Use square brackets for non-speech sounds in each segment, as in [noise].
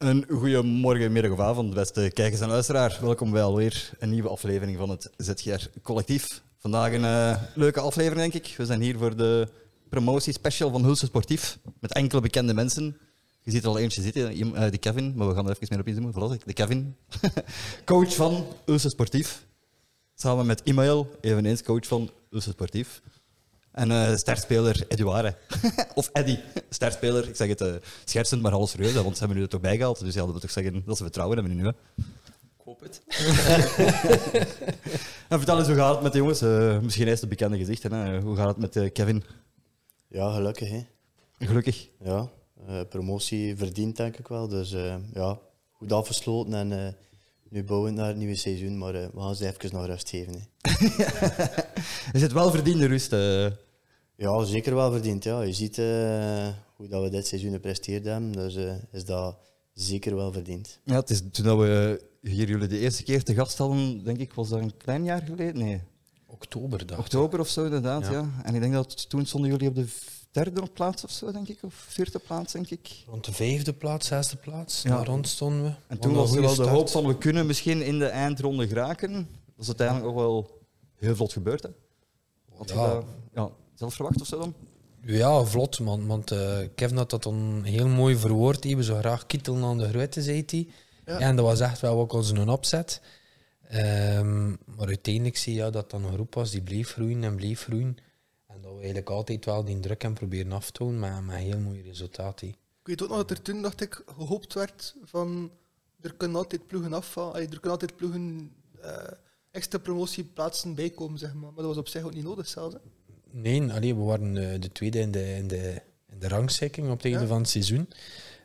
Een goede morgen, middag of avond, beste kijkers en luisteraars. Welkom bij alweer een nieuwe aflevering van het ZGR Collectief. Vandaag een eh, leuke aflevering, denk ik. We zijn hier voor de promotiespecial van Hulse Sportief. Met enkele bekende mensen. Je ziet er al eentje zitten, iem- eh, die Kevin, maar we gaan er even meer op inzoomen. Voilà, de Kevin. [laughs] coach van Hulse Sportief. Samen met Imael, eveneens coach van Hulse Sportief. En eh sterspeler Eduard. [laughs] of Eddy, sterspeler. Ik zeg het eh, schertsend, maar alles serieus, hè, want ze hebben nu er toch bijgehaald. Dus ja, dat wil toch zeggen dat ze vertrouwen hebben in nu. Hè. Ik hoop het. [laughs] En vertel eens, hoe gaat het met de jongens? Eh, misschien eerst de bekende gezichten. Hè. Hoe gaat het met eh, Kevin? Ja, gelukkig. Hè. Gelukkig. Ja, eh, promotie verdient denk ik wel. Dus eh, ja, goed afgesloten en eh, nu bouwen naar het nieuwe seizoen. Maar eh, we gaan ze even nog rust geven. Hè. [laughs] Is het wel verdiende rust? eh? Ja, zeker wel verdiend. Ja. Je ziet eh, hoe dat we dit seizoen gepresteerd hebben. Dus eh, is dat zeker wel verdiend. Ja, het is toen dat we hier jullie de eerste keer te gast hadden, denk ik, was dat een klein jaar geleden? Nee, Oktober, dacht ik. oktober of zo inderdaad, ja. Ja. En ik denk dat toen stonden jullie op de derde plaats of zo, denk ik, of vierde plaats, denk ik. Rond de vijfde plaats, zesde plaats, Ja. daar rond stonden we. En Wat toen was er wel de hoop van we kunnen misschien in de eindronde geraken. Dat is uiteindelijk ook wel heel vlot gebeurd. Hè? Had je Ja. dat ja, zelf verwacht of zo dan? Ja, vlot, man. Want eh, Kevin had dat dan heel mooi verwoord. Hij zo graag kietelen aan de grote, zei hij. Ja. En dat was echt wel ook onze opzet. Ehm, maar uiteindelijk zie je ja, dat dan een groep was die bleef groeien en bleef groeien. En dat we eigenlijk altijd wel die druk hebben proberen af te doen, maar met heel mooie resultaten. Ik weet ook nog dat er toen, dacht ik, gehoopt werd van er kunnen altijd ploegen afvallen, allee, er kunnen altijd ploegen eh, extra promotieplaatsen bijkomen, zeg maar. Maar dat was op zich ook niet nodig zelfs. Hè. Nee, allee, we waren eh, de tweede in de, in de, in de rangschikking op het einde Ja. van het seizoen.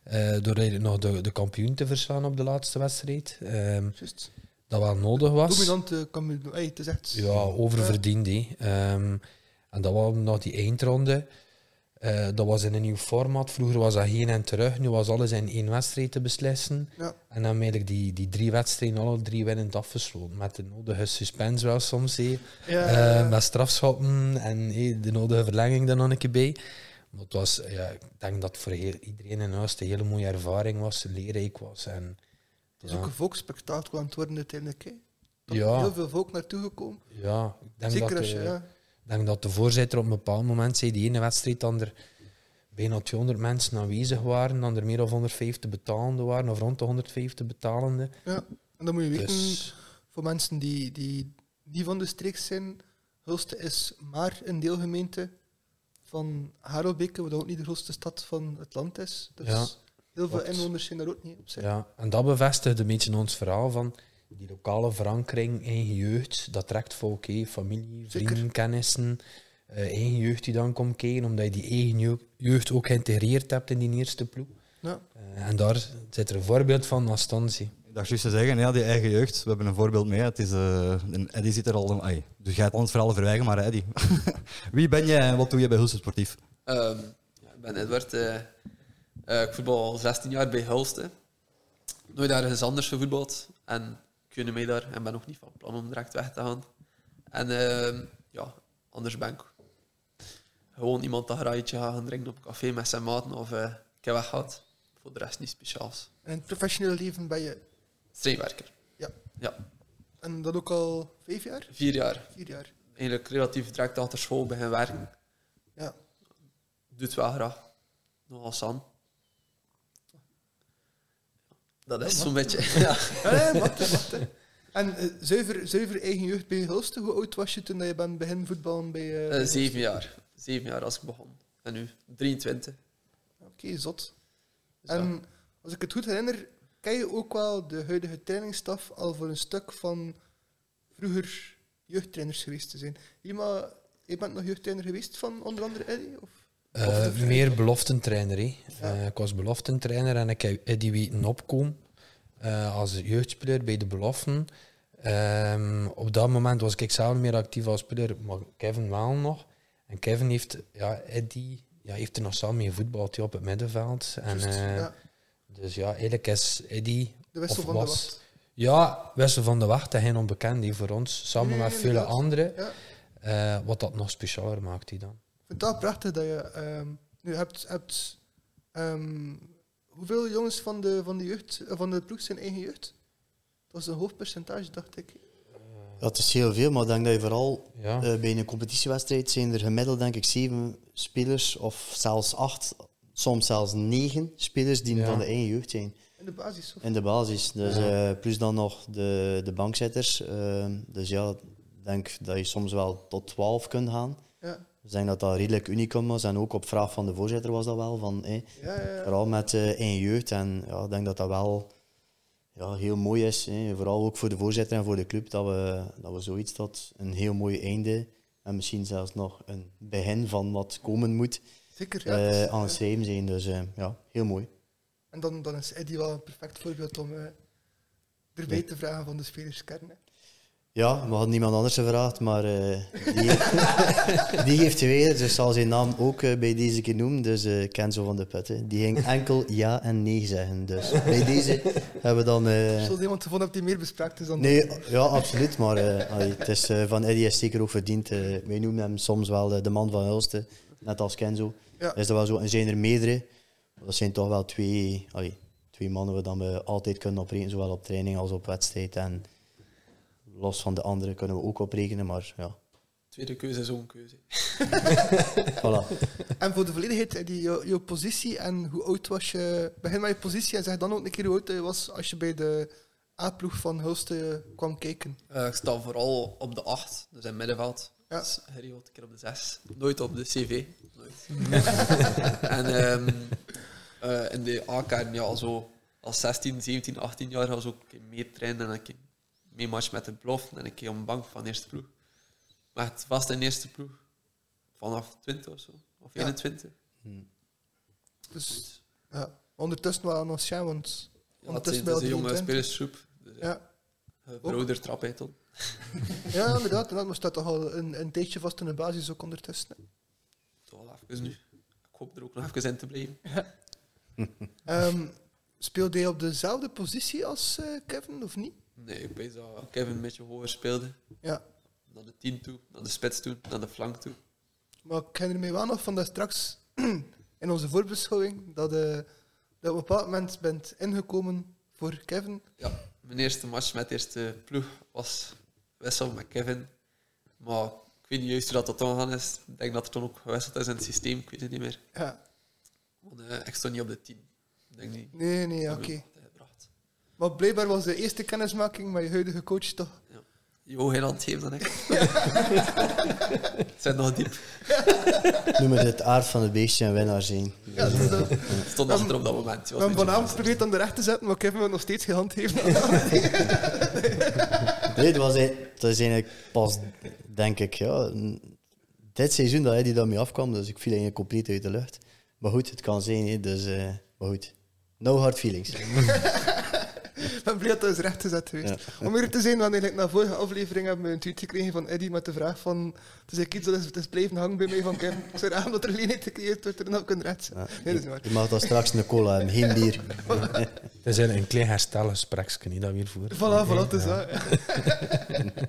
Eh, door nog de, de kampioen te verslaan op de laatste wedstrijd. Ehm, dat wel nodig was. Dominante kampioen. Allee, het is echt... Ja, oververdiend. En dat was nog die eindronde. Eh, dat was in een nieuw format. Vroeger was dat heen en terug. Nu was alles in één wedstrijd te beslissen. Ja. En dan eigenlijk die, die drie wedstrijden alle drie winnend afgesloten. Met de nodige suspense wel soms. Ja, Eh, met strafschoppen en hey, de nodige verlenging er nog een keer bij. Maar het was, ja, ik denk dat voor heel, iedereen in huis een hele mooie ervaring was, leerrijk was. En, het is ja, ook een volksspectakel aan het worden uiteindelijk. Er is ja, heel veel volk naartoe gekomen. ja, ik denk Zeker dat, als je... eh, Ja. Ik denk dat de voorzitter op een bepaald moment zei, die ene wedstrijd, dan er bijna 200 mensen aanwezig waren, dan er meer dan 150 betalende waren, of rond de 150 betalende. ja. En dan moet je weten, Dus voor mensen die, die niet van de streek zijn, Hulste is maar een deelgemeente van Harelbeke, wat ook niet de grootste stad van het land is. Dus Ja, heel veel inwoners zijn daar ook niet op zich. ja, en dat bevestigt een beetje ons verhaal van die lokale verankering, eigen jeugd, dat trekt volk, hé, familie, Zeker. vrienden, kennissen, eh, eigen jeugd die dan komt kijken, omdat je die eigen jeugd- ook geïntegreerd hebt in die eerste ploeg. Ja. Eh, en daar zit er een voorbeeld van als Stansi. Ik dacht juist te zeggen, ja, die eigen jeugd. We hebben een voorbeeld mee. Het is, eh een Eddy zit er al... Ai, dus je gaat ons verhaal verwijgen, maar Eddy. [laughs] Wie ben jij en wat doe je bij Hulse Sportief? Ehm, ja, ik ben Edward. eh, eh, ik voetbal al 16 jaar bij Hulste. Nooit ergens anders gevoetbald. En gun mij daar en ben nog niet van plan om direct weg te gaan. En ehm, ja, anders ben ik gewoon iemand dat graagje gaat gaan drinken op café met zijn maten of eh, ik heb weggehad. Voor de rest niet speciaals. En in het professionele leven ben je, Streenwerker. Ja. Ja, en dat ook al vijf jaar? vier jaar. Vier jaar. Eigenlijk relatief direct achter school beginnen werken. Ja. Doe het wel graag. Nogal San. Dat is zo'n beetje. Ja. [laughs] Ja, nee, wacht, hè, wacht. hè. En eh, zuiver, zuiver eigen jeugd bij Hulste, hoe oud was je toen dat je bent begin voetballen bij... bij Eh, zeven jaar. Zeven jaar als ik begon. En nu 23. Oké, zot. En als ik het goed herinner, ken je ook wel de huidige trainingsstaf al voor een stuk van vroeger jeugdtrainers geweest te zijn. Ima, je bent nog jeugdtrainer geweest van onder andere? Of? Eh, meer beloftentrainer. Ja. Eh, ik was beloftentrainer en ik heb Eddie weten opkomen eh, als jeugdspeler bij de beloften. Ehm, op dat moment was ik zelf meer actief als speler, maar Kevin wel nog. En Kevin heeft, ja, Eddie, ja, heeft er nog samen mee gevoetbald hij op het middenveld. En, ja, Dus ja, eigenlijk is Eddie... de wissel van de was- wacht. Ja, Wessel van de Wacht, geen onbekend die voor ons, samen Nee, met vele anderen. Ja. wat dat nog specialer maakt hij dan. Ik vind het wel prachtig dat je... ehm, nu hebt, hebt ehm, hoeveel jongens van de, van de, jeugd, eh, van de ploeg zijn eigen jeugd? Dat was een hoog percentage, dacht ik. Ja, het is heel veel, maar ik denk dat je vooral Ja. eh, bij een competitiewedstrijd zijn er gemiddeld denk ik zeven spelers, of zelfs acht, soms zelfs negen spelers die Ja. van de eigen jeugd zijn. In de basis. Of? In de basis. Dus, Ja. eh, plus dan nog de, de bankzitters. eh, dus ja, ik denk dat je soms wel tot 12 kunt gaan. Ja. Ik denk dat dat redelijk unicum was. En ook op vraag van de voorzitter was dat wel. Van, eh, Ja, ja, ja. vooral met eh eigen jeugd. En ja, ik denk dat dat wel ja, heel mooi is. hè. Vooral ook voor de voorzitter en voor de club. Dat we, dat we zoiets tot een heel mooi einde. En misschien zelfs nog een begin van wat komen moet. Zeker. Ja. Dus, aan het schrijven zijn. Dus eh, ja, heel mooi. en dan, dan is Eddie wel een perfect voorbeeld om erbij Nee. te vragen van de spelerskern. hè. Ja, we hadden niemand anders gevraagd, maar eh, die, die heeft weer, dus zal zijn naam ook eh, bij deze keer noemen, dus eh Kenzo van de Putten. Die ging enkel ja en nee zeggen. Dus bij deze hebben we dan... eh, Zoals iemand gevonden hebt die meer bespraakt is dan nee, ja, absoluut, maar allee, het is van Eddie is zeker ook verdiend. wij noemen hem soms wel de man van Hulste, net als Kenzo. Ja. Is dat wel zo? En zijn er meerdere. Dat zijn toch wel twee, allee, twee mannen waar dan we altijd kunnen oprekenen, zowel op training als op wedstrijd. En los van de anderen kunnen we ook oprekenen, maar ja, Tweede keuze is ook een keuze. [laughs] voilà. En voor de volledigheid, Eddie, jouw, jouw positie en hoe oud was je? Begin met je positie en zeg dan ook een keer hoe oud je was als je bij de A-ploeg van Hulste kwam kijken. Eh, ik sta vooral op de 8, dus in middenveld. Ja. Dus geregeld een keer op de 6. Nooit op de CV. Nooit. [laughs] en ehm, eh, in de A-kern, ja, zo als 16, 17, 18 jaar was ook meer trainen en een mee match met de belofte en een keer op een bank van de eerste ploeg. Maar het in de eerste ploeg vanaf 20 of zo, of Ja. 21. Dus ja, ondertussen wel ons gaan, want Ja, het ondertussen een jonge 23. spelersgroep. Dus, ja. Broeder trap uit dan. ja inderdaad, maar staat toch al een, een tijdje vast in de basis ook ondertussen. Toch wel even nu. Ik hoop er ook nog even in te blijven. [laughs] Ehm, speelde hij op dezelfde positie als eh, Kevin, of niet? Nee, ik weet dat Kevin een beetje hoger speelde. Ja, Naar de 10 toe, naar de spits toe, naar de flank toe. maar ik herinner me wel nog van dat straks [clears throat] in onze voorbeschouwing, dat, eh, dat je op een bepaald moment bent ingekomen voor Kevin. Ja, mijn eerste match met de eerste ploeg was wissel met Kevin. Maar ik weet niet juist hoe dat, dat dan gaan is. Ik denk dat er toen ook gewisseld is in het systeem, ik weet het niet meer. Ja, Want eh, ik stond niet op de 10. Ik denk niet. nee, nee, oké. Maar blijkbaar was de eerste kennismaking met je huidige coach toch? Jo, geen hand geven dan ik. Het zit nog diep. [laughs] Noem het het aard van het beestje en winnaar zijn. Ja, dat dat. Stond achter op dat moment. We hebben vanavond geprobeerd aan de recht te zetten, maar Kevin wil nog steeds geen hand heeft. [laughs] Nee, het, was, eigenlijk- het is eigenlijk pas, denk ik, ja, dit seizoen dat hij die daarmee afkwam. Dus ik viel eigenlijk compleet uit de lucht. Maar goed, het kan zijn, hè, dus, eh, maar goed. No hard feelings. [laughs] Ik ben blij dat dat is recht gezet geweest. Om eerlijk te zijn, we hebben eigenlijk na vorige aflevering hebben we een tweet gekregen van Eddie met de vraag van... Het is eigenlijk iets dat is, het is blijven hangen bij mij van Kevin. Ik zou raar dat er leenheid gecreëerd wordt en dan Ja. Nee, dat is niet waar. Je mag dan straks een cola hebben, geen bier. [laughs] Het is een, klein herstelgespreksje, niet dat weer voor. Voilà, voilà, het is Ja. dat. [laughs]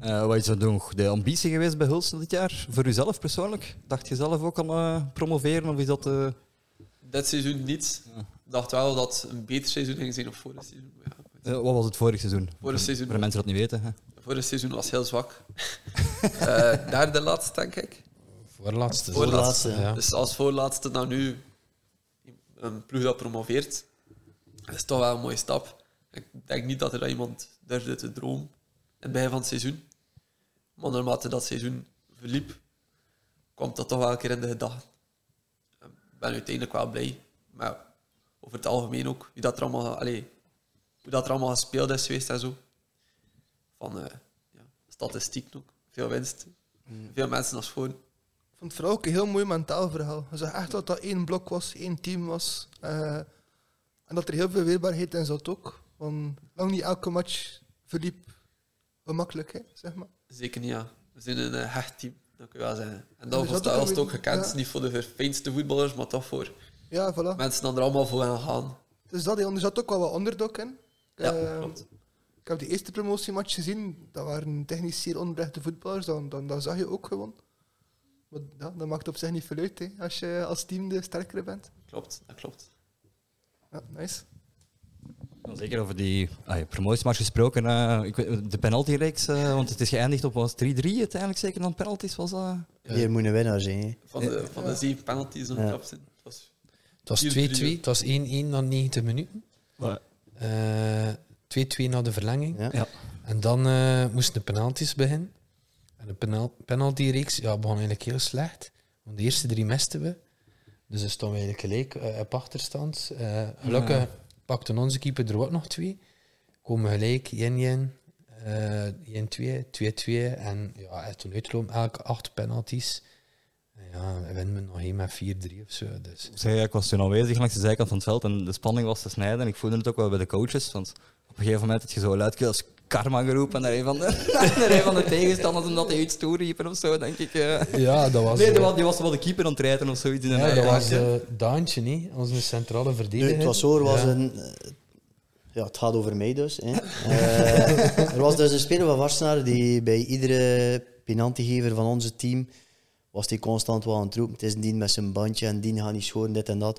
Eh, wat is er nog de ambitie geweest bij Hulst dit jaar? Voor uzelf persoonlijk? Dacht je zelf ook aan eh, promoveren? Of is dat... eh, Dit seizoen niet. Dacht wel dat het een beter seizoen ging zijn of vorig seizoen. Ja, eh, wat was het vorig seizoen? Vorig seizoen. Voor de mensen dat niet weten. Hè? [laughs] Vorig seizoen was heel zwak. [laughs] Eh derde laatste, denk ik. Voorlaatste. Voorlaatste, ja. Dus als voorlaatste dan nu een ploeg dat promoveert, is toch wel een mooie stap. Ik denk niet dat er iemand durfde te dromen in het begin van het seizoen. Maar naarmate dat seizoen verliep, kwam dat toch wel een keer in de gedachten. Ik ben uiteindelijk wel blij. Maar over het algemeen ook, hoe dat er allemaal, allee, hoe dat er allemaal gespeeld is geweest en zo. Van eh, ja, statistiek ook. Veel winst. Veel mensen als voor. Ik vond het vooral ook een heel mooi mentaal verhaal. Zag echt dat dat één blok was, één team was. Eh, en dat er heel veel weerbaarheid in zat ook. Want lang niet elke match verliep gemakkelijk, hè, zeg maar. Zeker niet, ja. We zijn een uh, hecht team, dat kun je wel zeggen. En dat was het ook gekend. ja. Niet voor de verfijnste voetballers, maar toch voor Ja, voilà. mensen die er allemaal voor gaan gaan. Dus dat, er zat ook wel wat underdog in. Ja, Eh, klopt. Ik heb die eerste promotiematch gezien. Dat waren technisch zeer onberechte voetballers. Dan, dan, dat zag je ook gewoon. Maar ja, dat maakt op zich niet veel uit, hè, als je als team de sterkere bent. Klopt, dat klopt. Ja, nice. Dan Zeker over die ah, ja, promotiemars gesproken. eh, ik weet- de penaltyreeks, eh, want het is geëindigd op was 3-3 uiteindelijk zeker dan penalties was dat. Hier moet een winnaar zijn. hè. Van de, van de zeven penalties nog Ja. zijn. Het was Het was 2-2, 4-3. het was 1-1 na 90 minuten. Eh, 2-2 na de verlenging. Ja. Ja. En dan eh, moesten de penalties beginnen. En de penal penaltyreeks ja, begon eigenlijk heel slecht. Want de eerste drie misten we. Dus dan stonden we eigenlijk gelijk eh, op achterstand. Eh, gelukkig pakte onze keeper er ook nog twee. Komen gelijk, 1-1, eh 1-2, 2-2. En ja, toen uitgelopen, elke acht penalties. Ja, we winnen we nog één met 4-3 of zo. Dus. Ik, zei, ik was toen aanwezig langs de zijkant van het veld en de spanning was te snijden. En ik voelde het ook wel bij de coaches. Want op een gegeven moment had je zo luidkeels karma geroepen naar een van de, [laughs] naar een van de tegenstanders omdat hij iets toeriepen of zo, denk ik. eh. Ja, dat was... Nee, die eh, was, die was wel de keeper aan het rijden of zoiets. In Ja, dat was uh, Daantje, niet? onze centrale verdediger. het was zo, er was Ja. een... Ja, het gaat over mij dus. Hè. Eh, [laughs] er was dus een speler van Varsenaar die bij iedere penaltygever van onze team was die constant wel aan het roepen. Het is die met zijn bandje en die gaat niet schoren, dit en dat.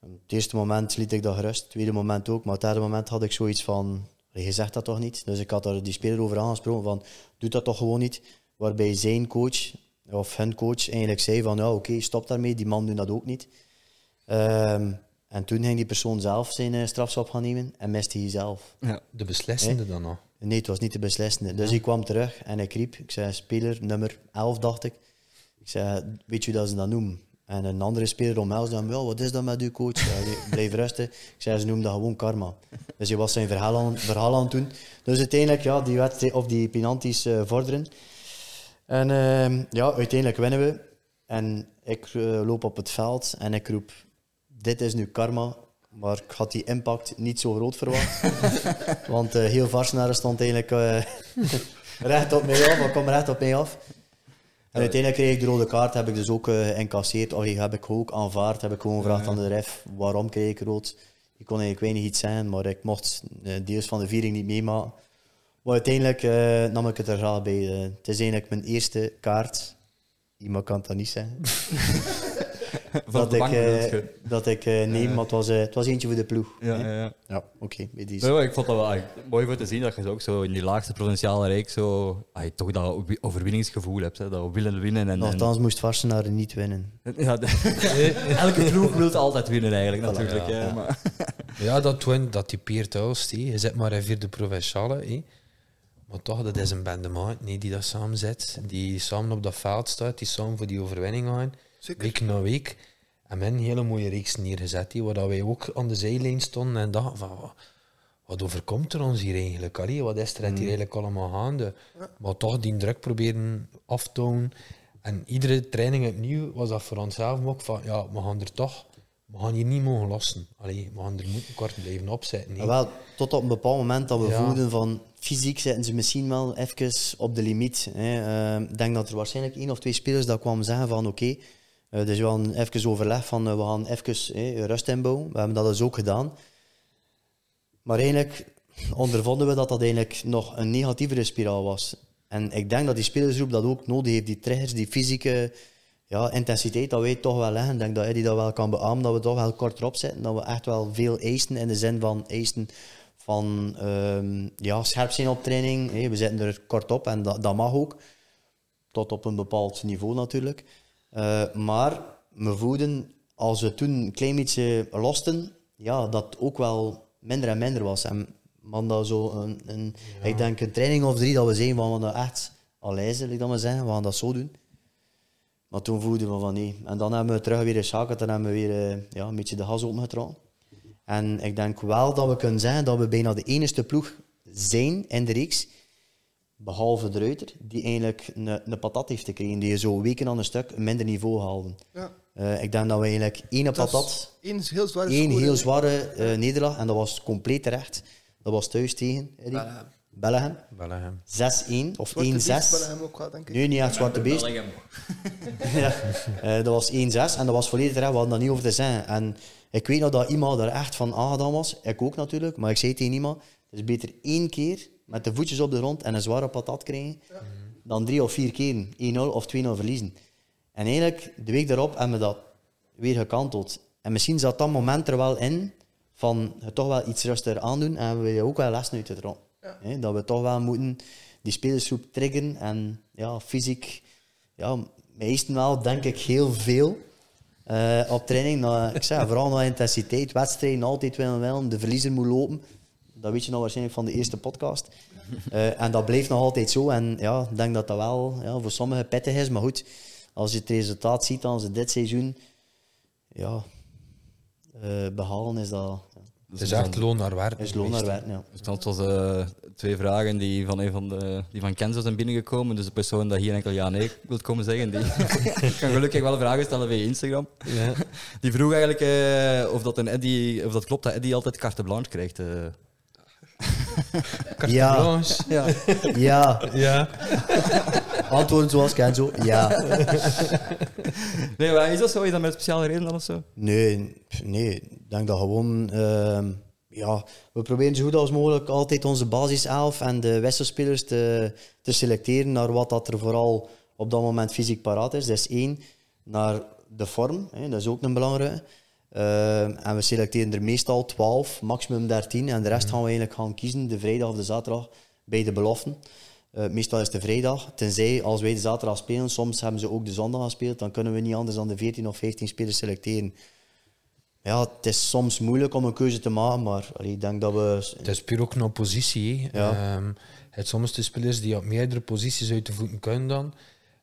Op het eerste moment liet ik dat gerust, het tweede moment ook. Maar op het derde moment had ik zoiets van, je zegt dat toch niet? Dus ik had daar die speler over aangesproken van, doe dat toch gewoon niet? Waarbij zijn coach, of hun coach, eigenlijk zei van, ja oké, stop daarmee, die man doet dat ook niet. Ehm, en toen ging die persoon zelf zijn strafschop gaan nemen en miste hij zelf. Ja. De beslissende dan nog. Nee, het was niet de beslissende. Dus ik kwam terug en ik riep. Ik zei, speler nummer 11, dacht ik. Ik zei, weet je dat ze dat noemen? En een andere speler omhelsde hem, wel, wat is dat met uw coach? [laughs] Bleef rusten. Ik zei, ze noemen dat gewoon karma. Dus hij was zijn verhaal aan, verhaal aan het doen. Dus uiteindelijk, ja, die, wedstrijd, of die penalties eh, vorderen. En ehm, ja, uiteindelijk winnen we. En ik eh, loop op het veld en ik roep, dit is nu karma. Maar ik had die impact niet zo groot verwacht. [laughs] Want eh, heel Varsenaren stond eigenlijk [laughs] recht op mij af, maar kwam recht op mij af. En uiteindelijk kreeg ik de rode kaart, heb ik dus ook eh incasseerd. Of die heb ik ook aanvaard, heb ik gewoon gevraagd aan de ref, waarom kreeg ik rood? Ik kon eigenlijk weinig iets zijn, maar ik mocht eh, deels van de viering niet meemaken. Maar uiteindelijk eh, nam ik het er graag bij. het is eigenlijk mijn eerste kaart. Iemand kan dat niet zeggen. [laughs] [laughs] Van dat, ik, bank eh, dat ik eh, neem, maar het was, eh, het was eentje voor de ploeg. Ja, ja, ja. Ja, oké, bij deze. Nee, maar ik vond dat wel mooi voor te zien dat je zo ook zo in die laagste provinciale reeks zo, toch dat over- overwinningsgevoel hebt. Hè, dat we willen winnen. En, en, Nochtans moest Varsenaar niet winnen. [laughs] ja, de- [laughs] elke ploeg wil altijd winnen eigenlijk natuurlijk. ja, ja. Maar, Ja, dat win, dat typeert ons. hé. Je zit maar in vierde provinciale. hé. Maar toch, dat is een bende maat nee, die dat samen zit. Die samen op dat veld staat, die samen voor die overwinning gaan. Zeker. Week na week. En men een hele mooie reeks neergezet. hé, waar wij ook aan de zijlijn stonden en dachten van... Wat, overkomt er ons hier eigenlijk? Allee, wat is er hier eigenlijk allemaal gaande? Maar toch die druk proberen af te houden. En iedere training opnieuw was dat voor onszelf ook van... Ja, we gaan er toch... We gaan hier niet mogen lossen. Allee, we gaan er moeten kort blijven opzetten. nee. Maar wel, tot op een bepaald moment dat we Ja. voelden van fysiek zitten ze misschien wel even op de limiet. Hè. Eh, Ik denk dat er waarschijnlijk één of twee spelers dat kwamen zeggen van oké, eh, dus we gaan even overleg van eh, we gaan even eh, rust inbouwen. We hebben dat dus ook gedaan. Maar eigenlijk ondervonden we dat dat eigenlijk nog een negatievere spiraal was. En ik denk dat die spelersgroep dat ook nodig heeft, die triggers, die fysieke ja, intensiteit, dat wij toch wel leggen. Ik denk dat Eddie dat wel kan beamen, dat we toch wel kort erop zitten. Dat we echt wel veel eisen in de zin van eisen van ehm, ja, scherp zijn op training. We zitten er kort op en dat, dat mag ook. Tot op een bepaald niveau natuurlijk. Eh, maar we voelden, als we toen een klein beetje losten, ja, dat het ook wel minder en minder was. En man, dat zo een, een, ik denk een training of drie dat we zijn van we dat echt alijzen, ik dat maar zeggen, we gaan dat zo doen. Maar toen voelden we van nee. En dan hebben we terug weer geschakeld en hebben we weer eh, ja, een beetje de gas opengetrokken. En ik denk wel dat we kunnen zeggen dat we bijna de enige ploeg zijn in de reeks, behalve de Ruiter, die eigenlijk een, een patat heeft gekregen, die je zo weken aan een stuk een minder niveau haalde. Ja. Eh, ik denk dat we eigenlijk één Dat patat, is één heel zware één heel zware eh, nederlaag, en dat was compleet terecht. Dat was thuis tegen Eddie. Bellingham. Bellingham. Bellingham. 6-1 of 1-6. Zwarte beest willen hem ook wel, denk ik. Nu niet echt zwarte beest. [laughs] ja, eh, dat was 1-6 en dat was volledig terecht, we hadden daar niet over te zeggen. En ik weet nog dat iemand er echt van aangedaan was, ik ook natuurlijk, maar ik zei tegen iemand, het is beter één keer met de voetjes op de grond en een zware patat krijgen, dan drie of vier keer 1-0 of 2-0 verliezen. En eigenlijk, de week daarop hebben we dat weer gekanteld. En misschien zat dat moment er wel in van het toch wel iets rustiger aandoen en hebben we ook wel les uit getrokken. Hè, Dat we toch wel moeten die spelersgroep triggeren en ja, fysiek, ja, meestal wel denk ik heel veel eh, op training. Nou, ik zeg, vooral naar intensiteit, wedstrijden altijd willen winnen, de verliezer moet lopen. Dat weet je nog waarschijnlijk van de eerste podcast. [laughs] Eh, en dat blijft nog altijd zo. En ja, ik denk dat dat wel ja, voor sommigen pittig is. Maar goed, als je het resultaat ziet dan ze dit seizoen ja, eh, behalen, is dat Het is echt loon naar werk. is loon naar werk. Ja. Dus dat was eh, twee vragen die van een van de die van Kenzo zijn binnengekomen. Dus de persoon dat hier enkel ja nee wil komen zeggen, die [laughs] [laughs] kan gelukkig wel vragen stellen via Instagram. Ja. Die vroeg eigenlijk eh, of dat een Eddy, of dat klopt dat Eddy altijd carte blanche krijgt. eh. Ja. Blanche. Ja. ja, Ja. antwoorden zoals Kenzo. Ja. Nee, maar is dat zo? Is dat met een speciale reden dan of zo? Nee, nee. Ik denk dat gewoon... ehm, ja, we proberen zo goed als mogelijk altijd onze basiself en de wisselspelers te, te selecteren naar wat dat er vooral op dat moment fysiek paraat is. Dat is één. Naar de vorm, hè, dat is ook een belangrijke. Ehm, en we selecteren er meestal 12, maximum 13. En de rest gaan we eigenlijk gaan kiezen, de vrijdag of de zaterdag, bij de beloften. Eh, meestal is het de vrijdag. Tenzij als wij de zaterdag spelen, soms hebben ze ook de zondag gespeeld, dan kunnen we niet anders dan de 14 of 15 spelers selecteren. Ja, het is soms moeilijk om een keuze te maken, maar allee, ik denk dat we... Het is puur ook een positie. Ja. Ehm, het soms de spelers die op meerdere posities uit de voeten kunnen dan.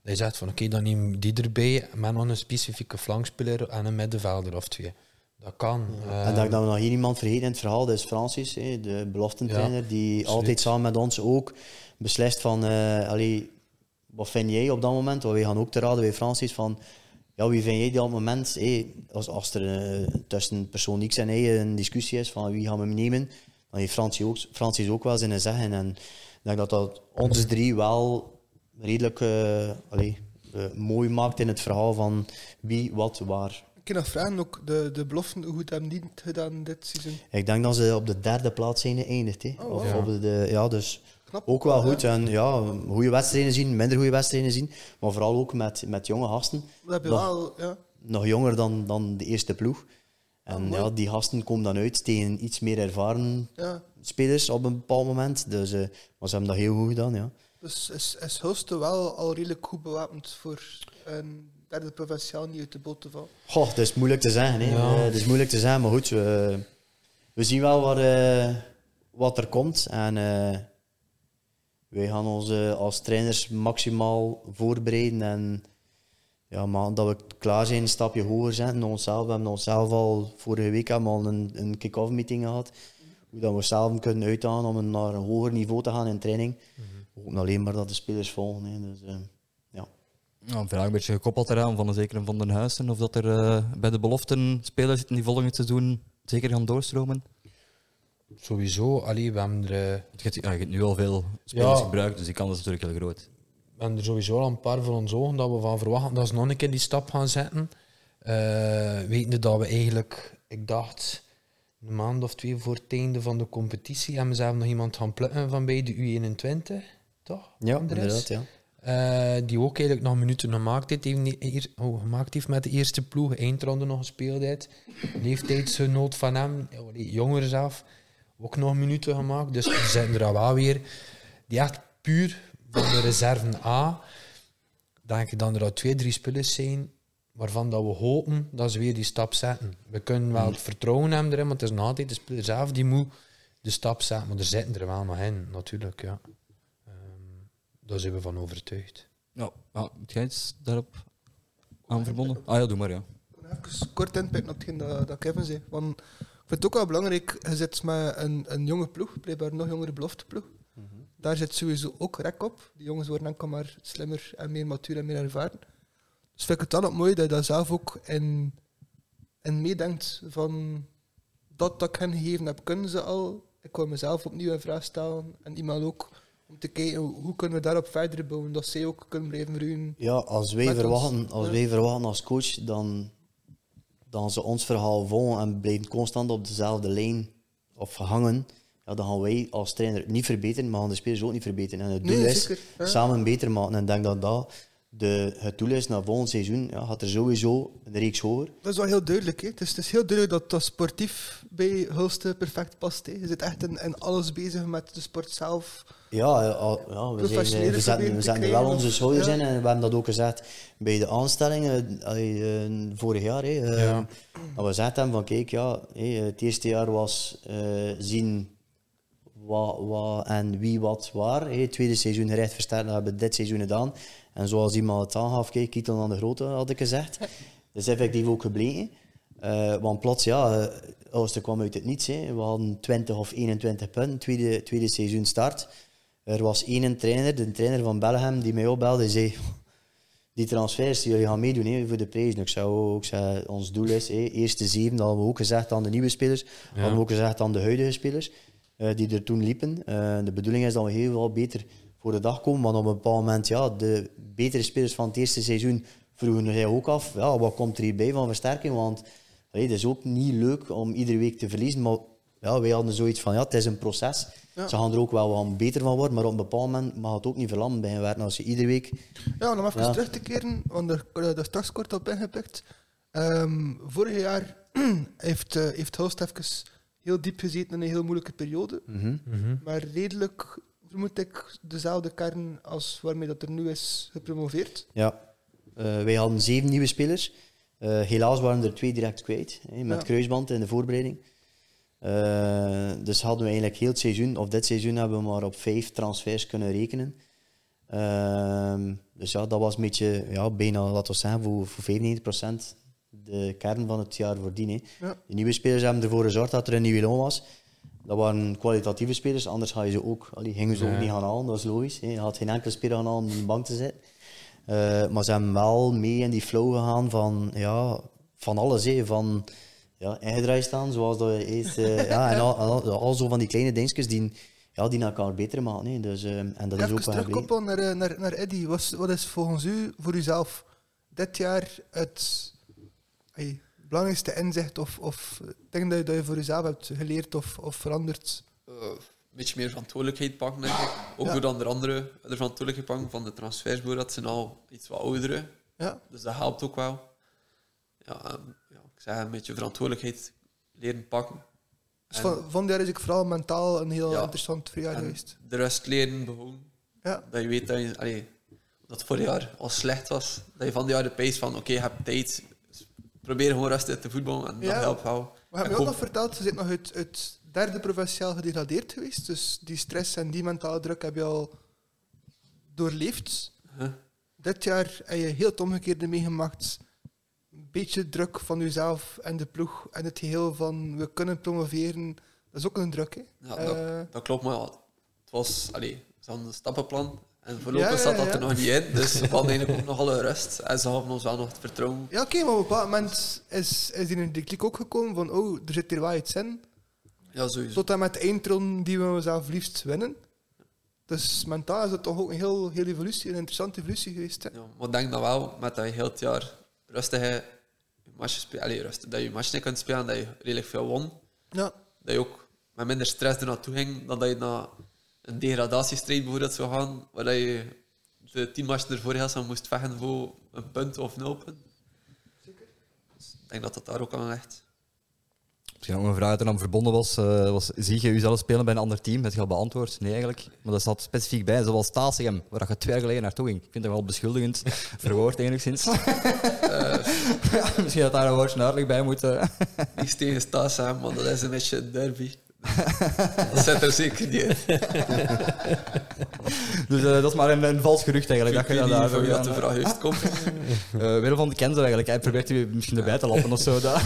Dat je zegt van oké, dan neem die erbij, met nog een specifieke flankspeler en een middenvelder of twee. Dat kan. En Ehm, dat, we nog hier iemand vergeten in het verhaal, dat is Francis, de beloftentrainer, die altijd samen met ons ook beslist van, eh allee, wat vind jij op dat moment? Want wij gaan ook te raden bij Francis van, ja, wie vind jij die op het moment? Als, als er eh, tussen persoon X en Y een discussie is van wie gaan we nemen, dan heeft Francis ook, Francis ook wel zijn zeggen. En ik denk dat dat ons drie wel redelijk allee, eh, mooi maakt in het verhaal van wie, wat, waar. Ik kan nog vragen, ook de, de beloften, hoe goed hebben die het gedaan dit seizoen? Ik denk dat ze op de derde plaats zijn geëindigd. hè. Oh, of ja. op de, ja, dus Knap. ook wel Ja. goed. En ja, goede wedstrijden zien, minder goede wedstrijden zien. Maar vooral ook met, met jonge gasten. Dat heb je Nog- wel, ja. Nog jonger dan, dan de eerste ploeg. En mooi. ja, die gasten komen dan uit tegen iets meer ervaren ja. spelers op een bepaald moment. Dus, eh, maar ze hebben dat heel goed gedaan, ja. Dus is, is Hulste wel al redelijk goed bewapend voor een derde provinciaal niet uit de boot te vallen? Goh, het is moeilijk te zeggen. Hè. Ja. Eh, het is moeilijk te zeggen, maar goed, we, we zien wel wat, eh, wat er komt. En eh, wij gaan ons eh, als trainers maximaal voorbereiden. En ja, maar dat we klaar zijn, een stapje hoger zetten. Onszelf, we hebben onszelf al vorige week al een, een kick-off meeting gehad. Hoe dat we onszelf kunnen uithalen om een- naar een hoger niveau te gaan in training. Ook alleen maar dat de spelers volgen. Hè. Dus, eh, ja. Ja, een vraag een beetje gekoppeld eraan van een zekere Van den Huizen. Of dat er eh, bij de beloften spelers zitten die volgend seizoen zeker gaan doorstromen. Sowieso, allee, we hebben er... eh, Je hebt, ja, je hebt nu al veel spelers Ja. gebruikt, dus die kans is natuurlijk heel groot. We hebben er sowieso al een paar voor ons ogen dat we van verwachten dat ze nog een keer die stap gaan zetten. Eh wetende dat we eigenlijk, ik dacht, een maand of twee voor het einde van de competitie hebben ze zelf nog iemand gaan plukken van bij de U21, toch? Ja, inderdaad. Ja. Eh, die ook eigenlijk nog minuten gemaakt heeft, eer- oh, gemaakt heeft met de eerste ploeg, eindronde nog gespeeld heeft. Leeftijdsgenoot van hem, jonger zelf, ook nog minuten gemaakt. Dus er zitten er al wel weer die echt puur van de reserve A, denk ik dan er al twee, drie spelers zijn waarvan dat we hopen dat ze weer die stap zetten. We kunnen wel het vertrouwen hebben erin, want het is nog altijd de speler zelf die moet de stap zetten. Maar er zitten er wel nog in, natuurlijk. Ja. Ehm, daar zijn we van overtuigd. Ja, ja, heb jij iets daarop aan verbonden? Ah ja, doe maar ja. Even kort inpikken op hetgeen dat, dat Kevin zei. Want ik vind het ook wel belangrijk, je zit met een, een jonge ploeg, blijkbaar een nog jongere belofteploeg. Daar zit sowieso ook rek op. Die jongens worden enkel maar slimmer en meer matuur en meer ervaren. Dus vind ik het dan ook mooi dat je daar zelf ook in, in meedenkt van dat dat ik hen gegeven heb, kunnen ze al. Ik wil mezelf opnieuw in vraag stellen en iemand ook om te kijken hoe kunnen we daarop verder bouwen, dat zij ook kunnen blijven groeien. Ja, als wij, ons, verwachten, als wij verwachten als coach, dan, dan ze ons verhaal volgen en blijven constant op dezelfde lijn of hangen, ja, dan gaan wij als trainer niet verbeteren, maar gaan de spelers ook niet verbeteren. En het doel Nee, is zeker, ja. samen beter maken. En ik denk dat dat de, het doel is naar volgend seizoen, ja, gaat er sowieso een reeks hoger. Dat is wel heel duidelijk. Hè. Het, is, het is heel duidelijk dat dat sportief bij Hulste perfect past. Hè. Je zit echt in, in alles bezig met de sport zelf. Ja, eh, al- ja we, zijn, we zetten, we zetten er wel onze schouders ja. in en we hebben dat ook gezegd bij de aanstellingen eh, vorig jaar. Hè, eh, Ja. Dat we gezegd hebben van kijk, ja, het eerste jaar was zien wat, wat en wie wat waar. Het tweede seizoen gerecht versterken, dat hebben we dit seizoen gedaan. En zoals iemand het aangaf, kijk, Kietel aan de Grote had ik gezegd. Dat is effectief ook gebleken. Eh, want plots, ja, uh, Oosten kwam uit het niets. Hè. We hadden 20 of 21 punten, tweede, tweede seizoen start. Er was één trainer, de trainer van Belgium, die mij opbelde en zei... Die transfers, jullie gaan meedoen voor de prijs. Ik zei, ook, zei, ons doel is, eerste zeven, dat hadden we ook gezegd aan de nieuwe spelers. hadden we ook gezegd aan de huidige spelers, eh, die er toen liepen. Eh, de bedoeling is dat we heel veel beter voor de dag komen. Want op een bepaald moment, ja, de betere spelers van het eerste seizoen vroegen zich ook af, ja, wat komt er hierbij van versterking? Want allee, het is ook niet leuk om iedere week te verliezen. Maar ja, wij hadden zoiets van, ja, het is een proces. Ja. Ze gaan er ook wel wat beter van worden, maar op een bepaald moment mag het ook niet verlammen bij werken. Als je iedere week... Ja, om even Ja. terug te keren, want daar straks kort op ingepikt. Ehm, vorig jaar [clears throat] heeft, eh heeft Hulst even heel diep gezeten in een heel moeilijke periode. Mhm. Maar redelijk, vermoed ik, dezelfde kern als waarmee dat er nu is gepromoveerd. Ja, Eh, wij hadden zeven nieuwe spelers. Eh, helaas waren er twee direct kwijt, hè, met Ja. kruisband in de voorbereiding. Eh, dus hadden we eigenlijk heel het seizoen, of dit seizoen hebben we maar op vijf transfers kunnen rekenen. Ehm, dus ja, dat was een beetje, ja, bijna, laten we zeggen, voor, voor 95% de kern van het jaar voordien. Ja. De nieuwe spelers hebben ervoor gezorgd dat er een nieuwe loon was. Dat waren kwalitatieve spelers, anders ga je ze ook, allee, gingen ze ook niet gaan halen, dat is logisch. Hè. Je had geen enkele speler gaan halen om op de bank te zitten. Eh, maar ze hebben wel mee in die flow gegaan van, ja, van alles. Hè. Van ja, ingedraaid staan, zoals dat je eerst... eh, [laughs] ja, en al, al, al zo van die kleine dingetjes die, ja, die elkaar beter maken. Hè. Dus, eh, en dat is Even ook terugkoppelen naar, eh, naar, naar Eddy. Wat, is- wat is volgens u, voor uzelf, dit jaar het belangrijkste inzicht of, of ding dat je, dat je voor jezelf hebt geleerd of, of veranderd? eh, een beetje meer verantwoordelijkheid pakken, denk ik. Ook Ja. door de anderen de verantwoordelijkheid pakken van de transfersbureau. Dat zijn al iets wat ouderen. Ja, Dus dat helpt ook wel. Ja, ehm, ja, ik zeg een beetje verantwoordelijkheid leren pakken. dus van, van is ik vooral mentaal een heel Ja. interessant verjaar en geweest. de rust leren gewoon. Ja, Dat je weet dat je, allee, dat het vorig jaar al slecht was. Dat je van die jaar de pace van, oké, je hebt tijd. Probeer gewoon rustig te voetballen en dat helpt wel. we hebben ook nog verteld, ze zit nog uit, uit derde provinciaal gedegradeerd geweest. Dus die stress en die mentale druk heb je al doorleefd. Huh? Dit jaar heb je heel het omgekeerde meegemaakt. Een beetje druk van jezelf en de ploeg en het geheel van we kunnen promoveren. Dat is ook een druk, hè? Ja, dat, dat klopt, maar het was allee, een stappenplan. En voorlopig Ja, ja, zat dat er nog niet in. Dus we hadden eigenlijk ook nog alle rust. En ze hadden ons wel nog het vertrouwen. Ja, oké, maar op een bepaald moment is, is die in de klik ook gekomen van oh, er zit hier wel iets in. Ja, sowieso. Tot en met de eindron die we zelf liefst winnen. Dus mentaal is het toch ook een heel, heel evolutie, een interessante evolutie geweest. Hè? Ja, maar ik denk dat wel, met dat je heel het jaar rustig je matchen speelt, rustig, dat je matchen kunt spelen, dat je redelijk veel won. Ja, Dat je ook met minder stress er naartoe ging dan dat je naar een degradatiestrijd bijvoorbeeld zou gaan, waar je de tien matchen ervoor heel snel moest vechten voor een punt of nul punt. Dus ik denk dat dat daar ook aan ligt. Misschien ook een vraag die er dan verbonden was, eh, was zie je jezelf spelen bij een ander team? Dat je al beantwoord? Nee, eigenlijk. Maar dat staat specifiek bij, zoals Stasium, waar je twee jaar geleden naartoe ging. Ik vind dat wel beschuldigend [laughs] verwoord enigszins. [laughs] ja, misschien dat daar een woordje uitleg bij moet. eh. Niks tegen hè, maar dat is een beetje een derby. [laughs] dat zit er zeker niet in. [laughs] Dus eh, dat is maar een, een vals gerucht eigenlijk. Ik Dat je weet dat niet daar van wie dat de vraag heeft komt. [laughs] eh, Willem van de Kenzo eigenlijk. Hij probeert u misschien erbij te lappen of zo. Dat.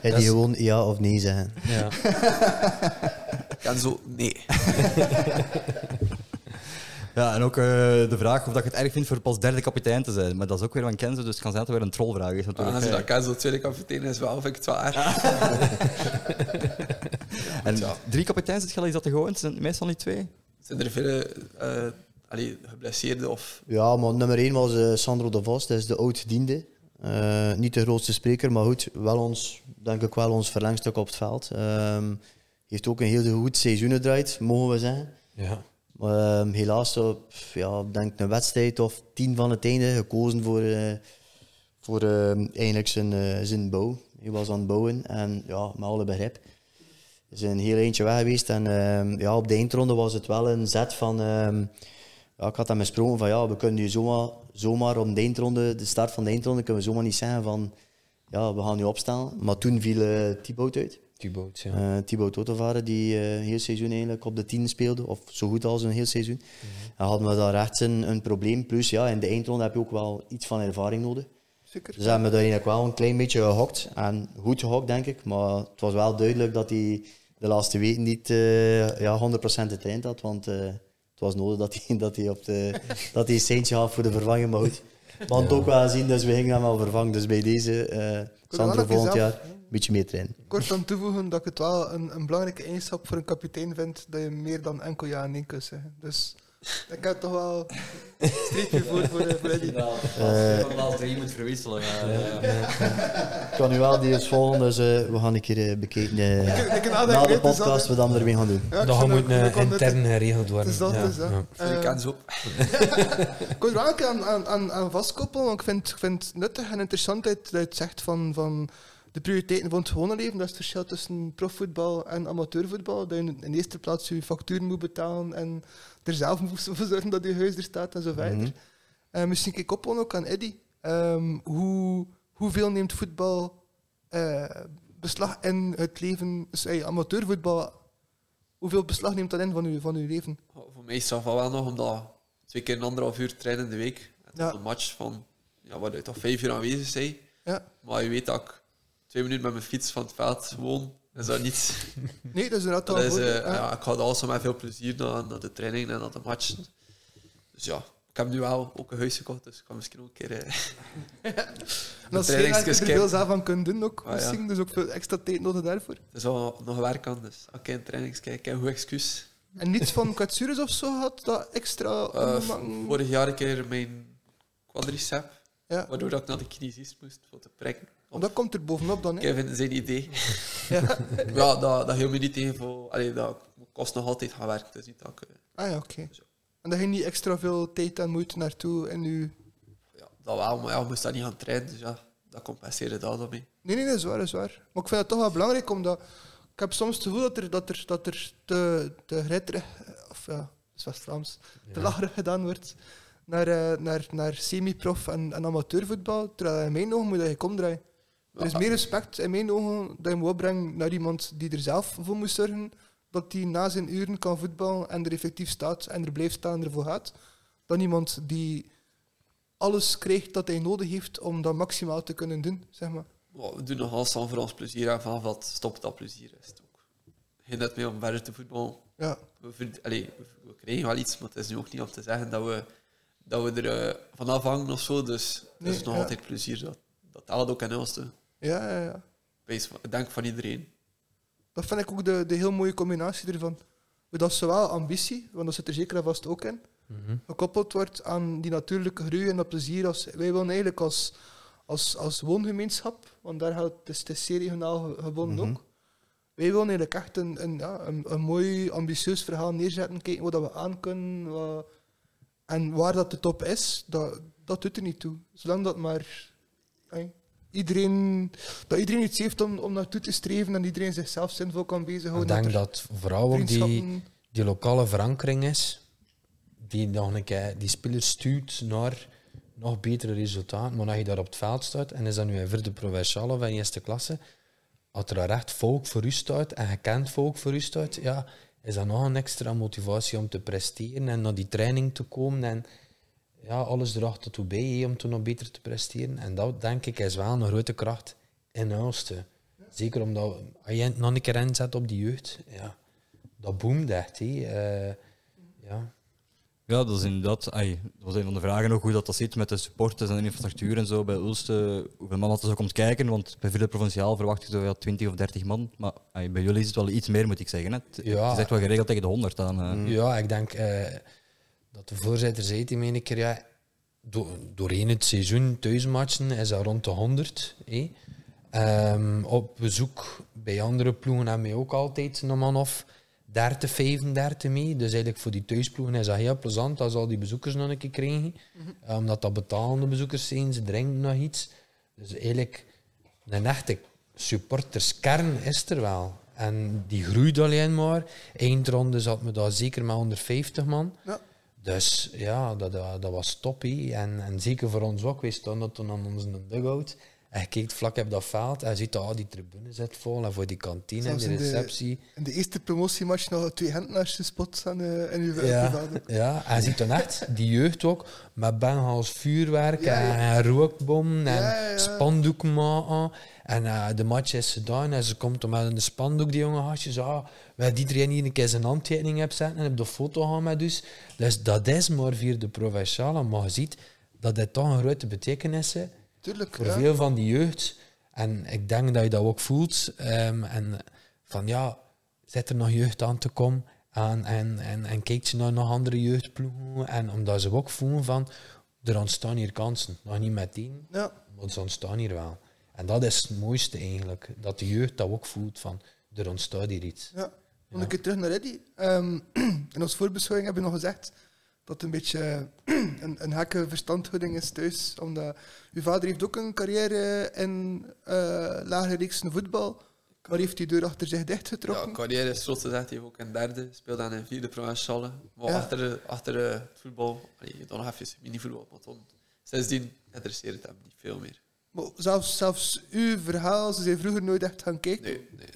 Hij Dat die gewoon ja of nee zeggen. Ja. En zo, nee. Ja, en ook eh, de vraag of dat je het erg vindt voor pas derde kapitein te zijn. Maar dat is ook weer van Kenzo, dus het kan zijn dat het weer een trollvraag is natuurlijk. als je Eh, dat kan, zo tweede kapitein is wel, vind ik het wel erg. En Ja. drie kapiteins, is dat de gewoon? Zijn het meestal niet twee? Zijn er veel eh allee, geblesseerden of... Ja, maar nummer één was eh, Sandro de Vos, dat is de oud-diende. Eh, niet de grootste spreker, maar goed, wel ons, denk ik wel ons verlengstuk op het veld. Ehm heeft ook een heel goed seizoen gedraaid, mogen we zeggen. ja. Ehm, helaas op ja, denk een wedstrijd of tien van het einde gekozen voor, eh, voor ehm, eigenlijk zijn, eh, zijn bouw. Hij was aan het bouwen en ja, met alle begrip. Zijn een heel eentje weg geweest en ehm, ja, op de eindronde was het wel een zet van... ehm, ja, ik had hem besproken van ja, we kunnen nu zomaar, zomaar om de eindronde, de start van de eindronde, kunnen we zomaar niet zeggen van ja, we gaan nu opstellen. Maar toen viel uh, Thibaut uit. Thibaut, ja. Eh Thibaut Totevare, die eh, een heel seizoen eigenlijk op de tien speelde, of zo goed als een heel seizoen. En hadden we daar echt een, een probleem. Plus, ja, in de eindronde heb je ook wel iets van ervaring nodig. Zeker. Dus hebben we daar eigenlijk wel een klein beetje gehokt. En goed gehokt, denk ik. Maar het was wel duidelijk dat hij de laatste weken niet eh, ja, 100% getraind had. Want eh, het was nodig dat hij, dat hij, op de, dat hij een centje had voor de vervanging. Maar goed, we hadden het ook wel zien, dus we gingen hem wel vervangen. Dus bij deze, eh wel Sandro volgend jaar, een beetje meer trainen. Kort aan toevoegen dat ik het wel een, een belangrijke eigenschap voor een kapitein vind dat je meer dan enkel ja en nee kunt zeggen. Dus ik heb toch wel een streepje voor voor, eh, voor Eddie. Eh, als drie moet verwisselen. Ik kan nu wel die eens volgen, dus eh, we gaan een keer eh, bekijken eh, Ik- na de is podcast dat- wat we ermee gaan doen. Ja, dat moet intern geregeld worden. Is dat, ja, is dat. ja. Eh, Ik ken zo. Ik wil er wel een keer aan, aan, aan, aan vastkoppelen, want ik vind, ik vind het nuttig en interessant dat je het zegt van, van de prioriteiten van het gewone leven. Dat is het verschil tussen profvoetbal en amateurvoetbal. Dat je in de eerste plaats je factuur moet betalen en er zelf moet voor zorgen dat je huis er staat en zo verder. Mhm. Eh, misschien kijk ik op ook aan Eddy. Ehm, hoe, hoeveel neemt voetbal eh, beslag in het leven, dus, amateurvoetbal, hoeveel beslag neemt dat in van uw, van uw leven? Voor mij is het wel nog, omdat twee keer een anderhalf uur trainen in de week. En Ja. een match van, ja, waar je toch vijf uur aanwezig bent. Ja. Maar je weet dat ik twee minuten met mijn fiets van het veld gewoon, is dat niet. [laughs] Nee, dat is inderdaad Dat is, een ja. ik ga altijd met veel plezier naar, naar de training en naar de match. Dus ja, ik heb nu wel ook een huis gekocht, dus ik kan misschien ook een keer... eh, [laughs] de als je er veel zelf aan kunt doen, ook Ah, ja. misschien, dus ook veel extra tijd nodig daarvoor. Er is wel nog werk aan, dus als ik in trainings kijk, ik heb een goed excuus. En niets van [laughs] kwetsures of zo had dat extra ondermaken? vorig jaar een keer mijn quadricep, ja. waardoor dat ik naar de kinesist moest voor te prikken. Want dat komt er bovenop dan, hè? Kevin zijn idee. Ja. [laughs] Ja, dat, dat hield me niet tegen voor... Allee, dat kost nog altijd gaan werken. Dus niet dat ik... eh, Ah ja, oké. En dat je niet extra veel tijd en moeite naartoe en u... Ja, dat wel, maar ja, je moest dat niet gaan trainen. Dus ja, dat compenseerde dat dan mee. Nee, nee, dat is waar, dat is waar. Maar ik vind het toch wel belangrijk, omdat... Ik heb soms het gevoel dat er, dat er, dat er te, te grijterig... Of ja, is West-Vlaams. Te lacherig gedaan wordt naar, eh, naar, naar semi-prof en, en amateurvoetbal. Terwijl in mijn ogen moet je je omdraaien. Er is meer respect in mijn ogen dat je moet opbrengen naar iemand die er zelf voor moet zorgen. Dat die na zijn uren kan voetballen en er effectief staat en er blijft staan en ervoor gaat. Dan iemand die alles krijgt dat hij nodig heeft om dat maximaal te kunnen doen, zeg maar. We doen nog alles voor ons plezier. En vanaf dat stopt dat plezier is het ook. Geen net mee om verder te voetballen. Ja, We, allee, we, krijgen wel iets, maar het is nu ook niet om te zeggen dat we, dat we er eh, van afhangen of zo. Dus het is nog ja. altijd plezier. Dat, dat telt ook in ons. hè. Ja, ja. ja. Wees van- iedereen. Dat vind ik ook de, de heel mooie combinatie ervan. Dat is zowel ambitie, want dat zit er zeker en vast ook in, Mhm. gekoppeld wordt aan die natuurlijke groei en dat plezier. Als, wij willen eigenlijk als, als, als woongemeenschap, want daar gaat het, het is regionaal ge- gebonden Mhm. ook. Wij willen eigenlijk echt een, een, ja, een, een mooi, ambitieus verhaal neerzetten, kijken wat we aan kunnen. wat- en waar dat de top is, dat, dat doet er niet toe. Zolang dat maar iedereen, dat iedereen iets heeft om, om naartoe te streven en iedereen zichzelf zinvol kan Ik bezighouden. denk er dat vooral ook die, die lokale verankering is, die nog een keer die spelers stuurt naar nog betere resultaten. Maar als je daar op het veld staat, en is dat nu een vierde provinciale of in eerste klasse, als er daar echt volk voor u staat en gekend volk voor u staat, ja, is dat nog een extra motivatie om te presteren en naar die training te komen en ja, alles erachter toe bij om toen nog beter te presteren. En dat denk ik is wel een grote kracht in Hulste. Zeker omdat als je nog een keer inzet op die jeugd, ja, dat boomt echt. hè. Eh, ja. Ja, dat is inderdaad. ai, dat was een van de vragen ook hoe dat, dat zit met de supporters en de infrastructuur en zo bij Ulste. Hoeveel man dat er zo komt kijken, want bij Ville Provinciaal verwacht ik zo ja, 20 of 30 man. Maar bij jullie is het wel iets meer, moet ik zeggen. Hè. Het, Ja. het is echt wel geregeld tegen de 100 aan. eh. ja, ik denk eh, dat de voorzitter zei die een keer, ja, do- doorheen het seizoen thuismatchen is dat rond de 100. hè. Ehm, op bezoek bij andere ploegen hebben we ook altijd een man of 30, 35 mee. Dus eigenlijk voor die thuisploegen is dat heel plezant als al die bezoekers nog een keer krijgen. Eh, omdat dat betalende bezoekers zijn, ze drinken nog iets. Dus eigenlijk een echte supporterskern is er wel. En die groeit alleen maar. Eindronde zat me daar zeker met 150 man. Ja. Dus ja, dat, dat, was top. hè. En, en zeker voor ons ook. Wij stonden toen aan onze dugout. En je kijkt vlak op dat veld en je ziet dat die tribune zit vol. En voor die kantine en die in de- receptie. In de eerste promotiematch nog twee Gentenaars gespot aan uh, in uw Ja, veld. ja, en je ziet dan echt die jeugd ook met Bengals vuurwerk Ja, ja. en rookbom en Ja, spandoek maken. En eh, de match is gedaan en ze komt met een spandoek, die jonge gastjes. Ah, waar iedereen hier een keer zijn handtekening hebt zetten en op de foto gaan met dus. Dus dat is maar via de provinciale, maar je ziet dat dit toch een grote betekenis heeft Tuurlijk. voor ja. veel van die jeugd. En ik denk dat je dat ook voelt. ehm, en van ja, zit er nog jeugd aan te komen? En, en, en, en kijkt ze naar nog andere jeugdploegen? En omdat ze ook voelen van, er ontstaan hier kansen. Nog niet meteen, Ja. maar ze ontstaan hier wel. En dat is het mooiste eigenlijk. Dat de jeugd dat ook voelt van, er ontstaat hier iets. Ja. Nog een keer terug naar Eddie. Ehm, [clears throat] in onze voorbeschouwing hebben we nog gezegd dat een beetje [clears throat] een, een gekke verstandhouding is thuis. Omdat uw vader heeft ook een carrière in eh lagere reeksen voetbal, maar heeft die deur achter zich Ja, dichtgetrokken. carrière is trots gezegd, hij heeft ook een derde, speelde aan een vierde provinciale. Maar Ja. achter, achter eh, het voetbal, allee, dan nog even mini-voetbal, maar dan, sindsdien interesseert het hem niet veel meer. Maar zelfs, zelfs uw verhaal, ze zijn vroeger nooit echt gaan kijken. Nee, nee.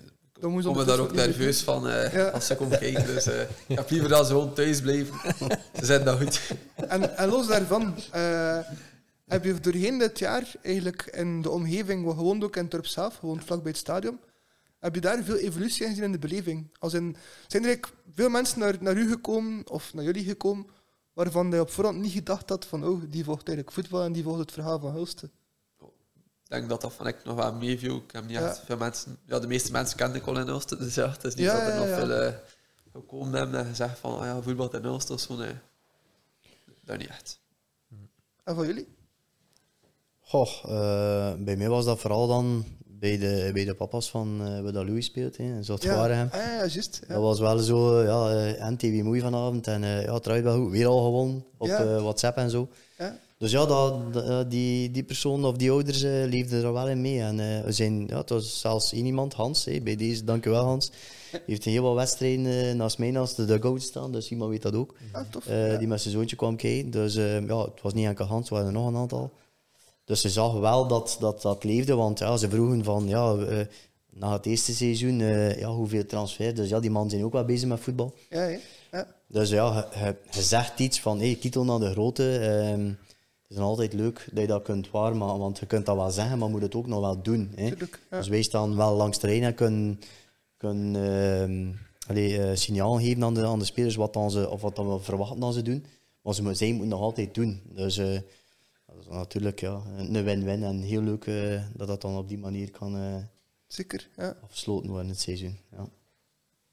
Dan Ik me daar ook nerveus van eh, Ja. als ze komen kijken. Dus eh, ik heb liever dat ze gewoon thuis blijven. ze zijn dat goed. En, en los daarvan, eh, heb je doorheen dit jaar eigenlijk in de omgeving, we gewoond ook in dorp zelf, gewoon vlak bij het stadion, heb je daar veel evolutie in gezien in de beleving? Als in, zijn er eigenlijk veel mensen naar, naar u gekomen, of naar jullie gekomen, waarvan je op voorhand niet gedacht had van, oh, die volgt eigenlijk voetbal en die volgt het verhaal van Hulsten? Ik denk dat dat van ik nog wel meeviel. Ik heb niet Ja. echt veel mensen... Ja, de meeste mensen kenden ik al in Ulster. Dus ja, het is niet Ja, dat er ja, nog ja. veel eh, gekomen hebben en gezegd van, ah ja, voetbal in Ulster of zo. Nee. Dat niet echt. En van jullie? Goh, eh, bij mij was dat vooral dan bij de, bij de papa's van eh waar dat Louis speelt, hè, in Zotwaregem. Ah, ja, ja, juist. Ja. Dat was wel zo, ja, eh NTV mooi vanavond en eh, ja, het wel goed. Weer al gewonnen op Ja. WhatsApp en zo. Dus ja, dat, eh, die, die persoon of die ouders eh, leefden er wel in mee. En eh, we zijn, ja, het was zelfs één iemand, Hans, hè, bij deze, dankjewel Hans. Die heeft een heel wat wedstrijden naast mij, naast de dugout staan, dus iemand weet dat ook. Ah, tof. Ja. Die met zijn zoontje kwam kijken. Dus ja, het was niet enkel Hans, er waren er nog een aantal. Dus ze zag wel dat dat, dat leefde, want ja, ze vroegen van, ja, na het eerste seizoen, ja, hoeveel transfer. Dus ja, die mannen zijn ook wel bezig met voetbal. Ja, ja. Dus ja, je, je- je zegt iets van, hey, titel naar de grote. ehm, het is altijd leuk dat je dat kunt waarmaken, want je kunt dat wel zeggen, maar moet het ook nog wel doen. Hè. Tuurlijk, ja. Dus wij staan wel langs de lijn en kunnen, kunnen ehm, allee, eh, signaal geven aan de, aan de spelers wat dan ze, of wat dan we verwachten dat ze doen. Maar ze, moeten- zij moeten nog altijd doen. Dus eh, dat is natuurlijk ja, een win-win en heel leuk eh, dat dat dan op die manier kan Zeker, ja. afgesloten worden het seizoen. Ja.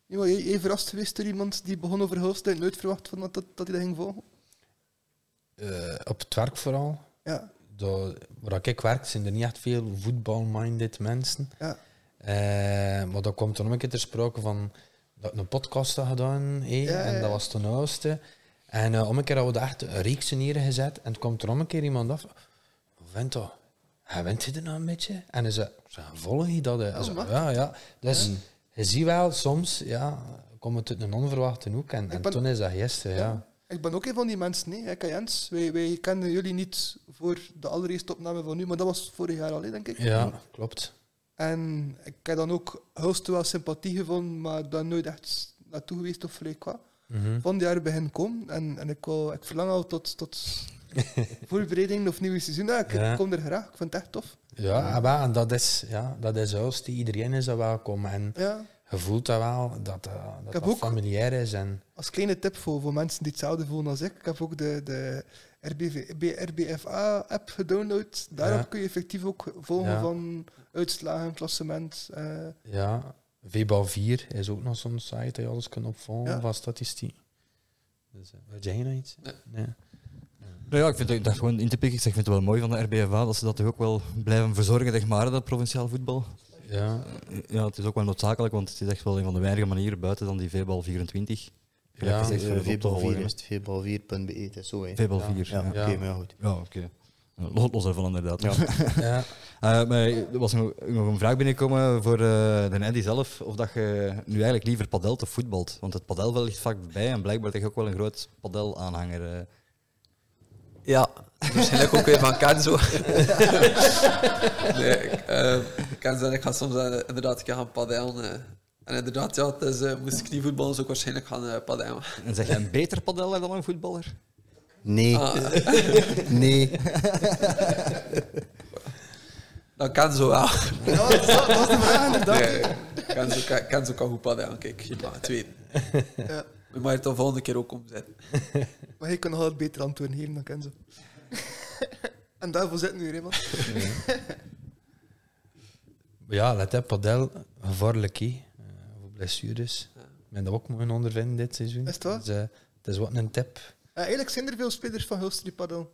Ja, jij, jij verrast geweest door iemand die begon over Hulsten en nooit verwacht van dat, dat, dat hij dat ging volgen? Eh, op het werk vooral. Ja, Door, waar ik werk zijn er niet echt veel voetbal-minded mensen. ja. Eh, maar dat komt er nog een keer ter sprake van dat ik een podcast had gedaan. Ja, En dat was ten oudste. En eh, om een keer hadden we echt een reeks neergezet. En het komt er om een keer iemand af. Vent toch, hij wint je er nou een beetje? En hij zei, "Zeg, volg je dat? hè?" Hij zei, mag. ja, ja. Dus je ziet wel soms, ja, komt het uit een onverwachte hoek. En, en ben- toen is dat gisteren, ja. Ik ben ook een van die mensen, nee. Ik en Jens, wij, wij kenden jullie niet voor de allereerste opname van nu, maar dat was vorig jaar al, hè, denk ik. Ja, klopt. En ik heb dan ook Hulsten wel sympathie gevonden, maar daar nooit echt naartoe geweest of vrij qua. Mhm. Van die jaar begin komen en, en ik, wil, ik verlang al tot, tot [laughs] voorbereiding of nieuwe seizoen. Ja, ik Ja. kom er graag, ik vind het echt tof. Ja, en wel, en dat is, ja, dat is juist. Iedereen is er welkom. En Ja. Je voelt dat wel, dat eh, dat, heb dat ook- familiair is. En, Als kleine tip voor, voor mensen die hetzelfde voelen als ik. Ik heb ook de, de RBV, RBFA-app gedownload. Daarop Ja. kun je effectief ook volgen Ja. van uitslagen, klassement. eh, ja, VBal 4 is ook nog zo'n site dat je alles kunt opvolgen Ja. van statistiek. Dus, uh, weet jij nog iets? Nee. Nee. Nou ja, ik vind dat, dat gewoon in te pikken. Ik zeg, ik vind het wel mooi van de RBFA dat ze dat toch ook wel blijven verzorgen, zeg maar, dat provinciaal voetbal. Ja, Ja, het is ook wel noodzakelijk, want het is echt wel een van de weinige manieren buiten dan die V-bal 24. Gelijk Ja, Uh, Veebal 4 volgen, is het, veebal4.be, het is zo. hè. V-bal Ja. 4. Ja, Ja, oké, Ja. maar goed. Ja, oké. Eh, Los, inderdaad. Ja. [laughs] ja. Eh, maar er was nog, nog een vraag binnengekomen voor eh, de Andy zelf, of dat je nu eigenlijk liever padelt of voetbalt. Want het padelveld ligt vaak bij en blijkbaar ben je ook wel een groot padel-aanhanger. eh. Ja, waarschijnlijk ook weer van Kenzo. [laughs] nee, ik, Kenzo en ik gaan soms eh, inderdaad een keer gaan padellen. eh. En inderdaad, ja, is, eh, moest ik niet voetballen, zou ik waarschijnlijk gaan eh padellen. En zeg je een beter padeller dan een voetballer? Nee, Ah, [laughs] nee. [laughs] dan Kenzo wel. Ja, dat is, dat is de vraag inderdaad. Nee, Kenzo, kan- Kenzo kan goed padellen. Kijk, je mag het weten. Ja. We moeten het de volgende keer ook omzetten. [laughs] Maar hij kan nog altijd beter antwoorden geven dan Kenzo. en daarvoor zitten we hier, hè, man. Ja, let op, padel, gevaarlijk, hè. Eh, voor blessures. Ik ben dat ook mogen ondervinden dit seizoen. Is het waar? Dus, eh, het is wat een tip. Ja, eigenlijk zijn er veel spelers van Hulst die padel.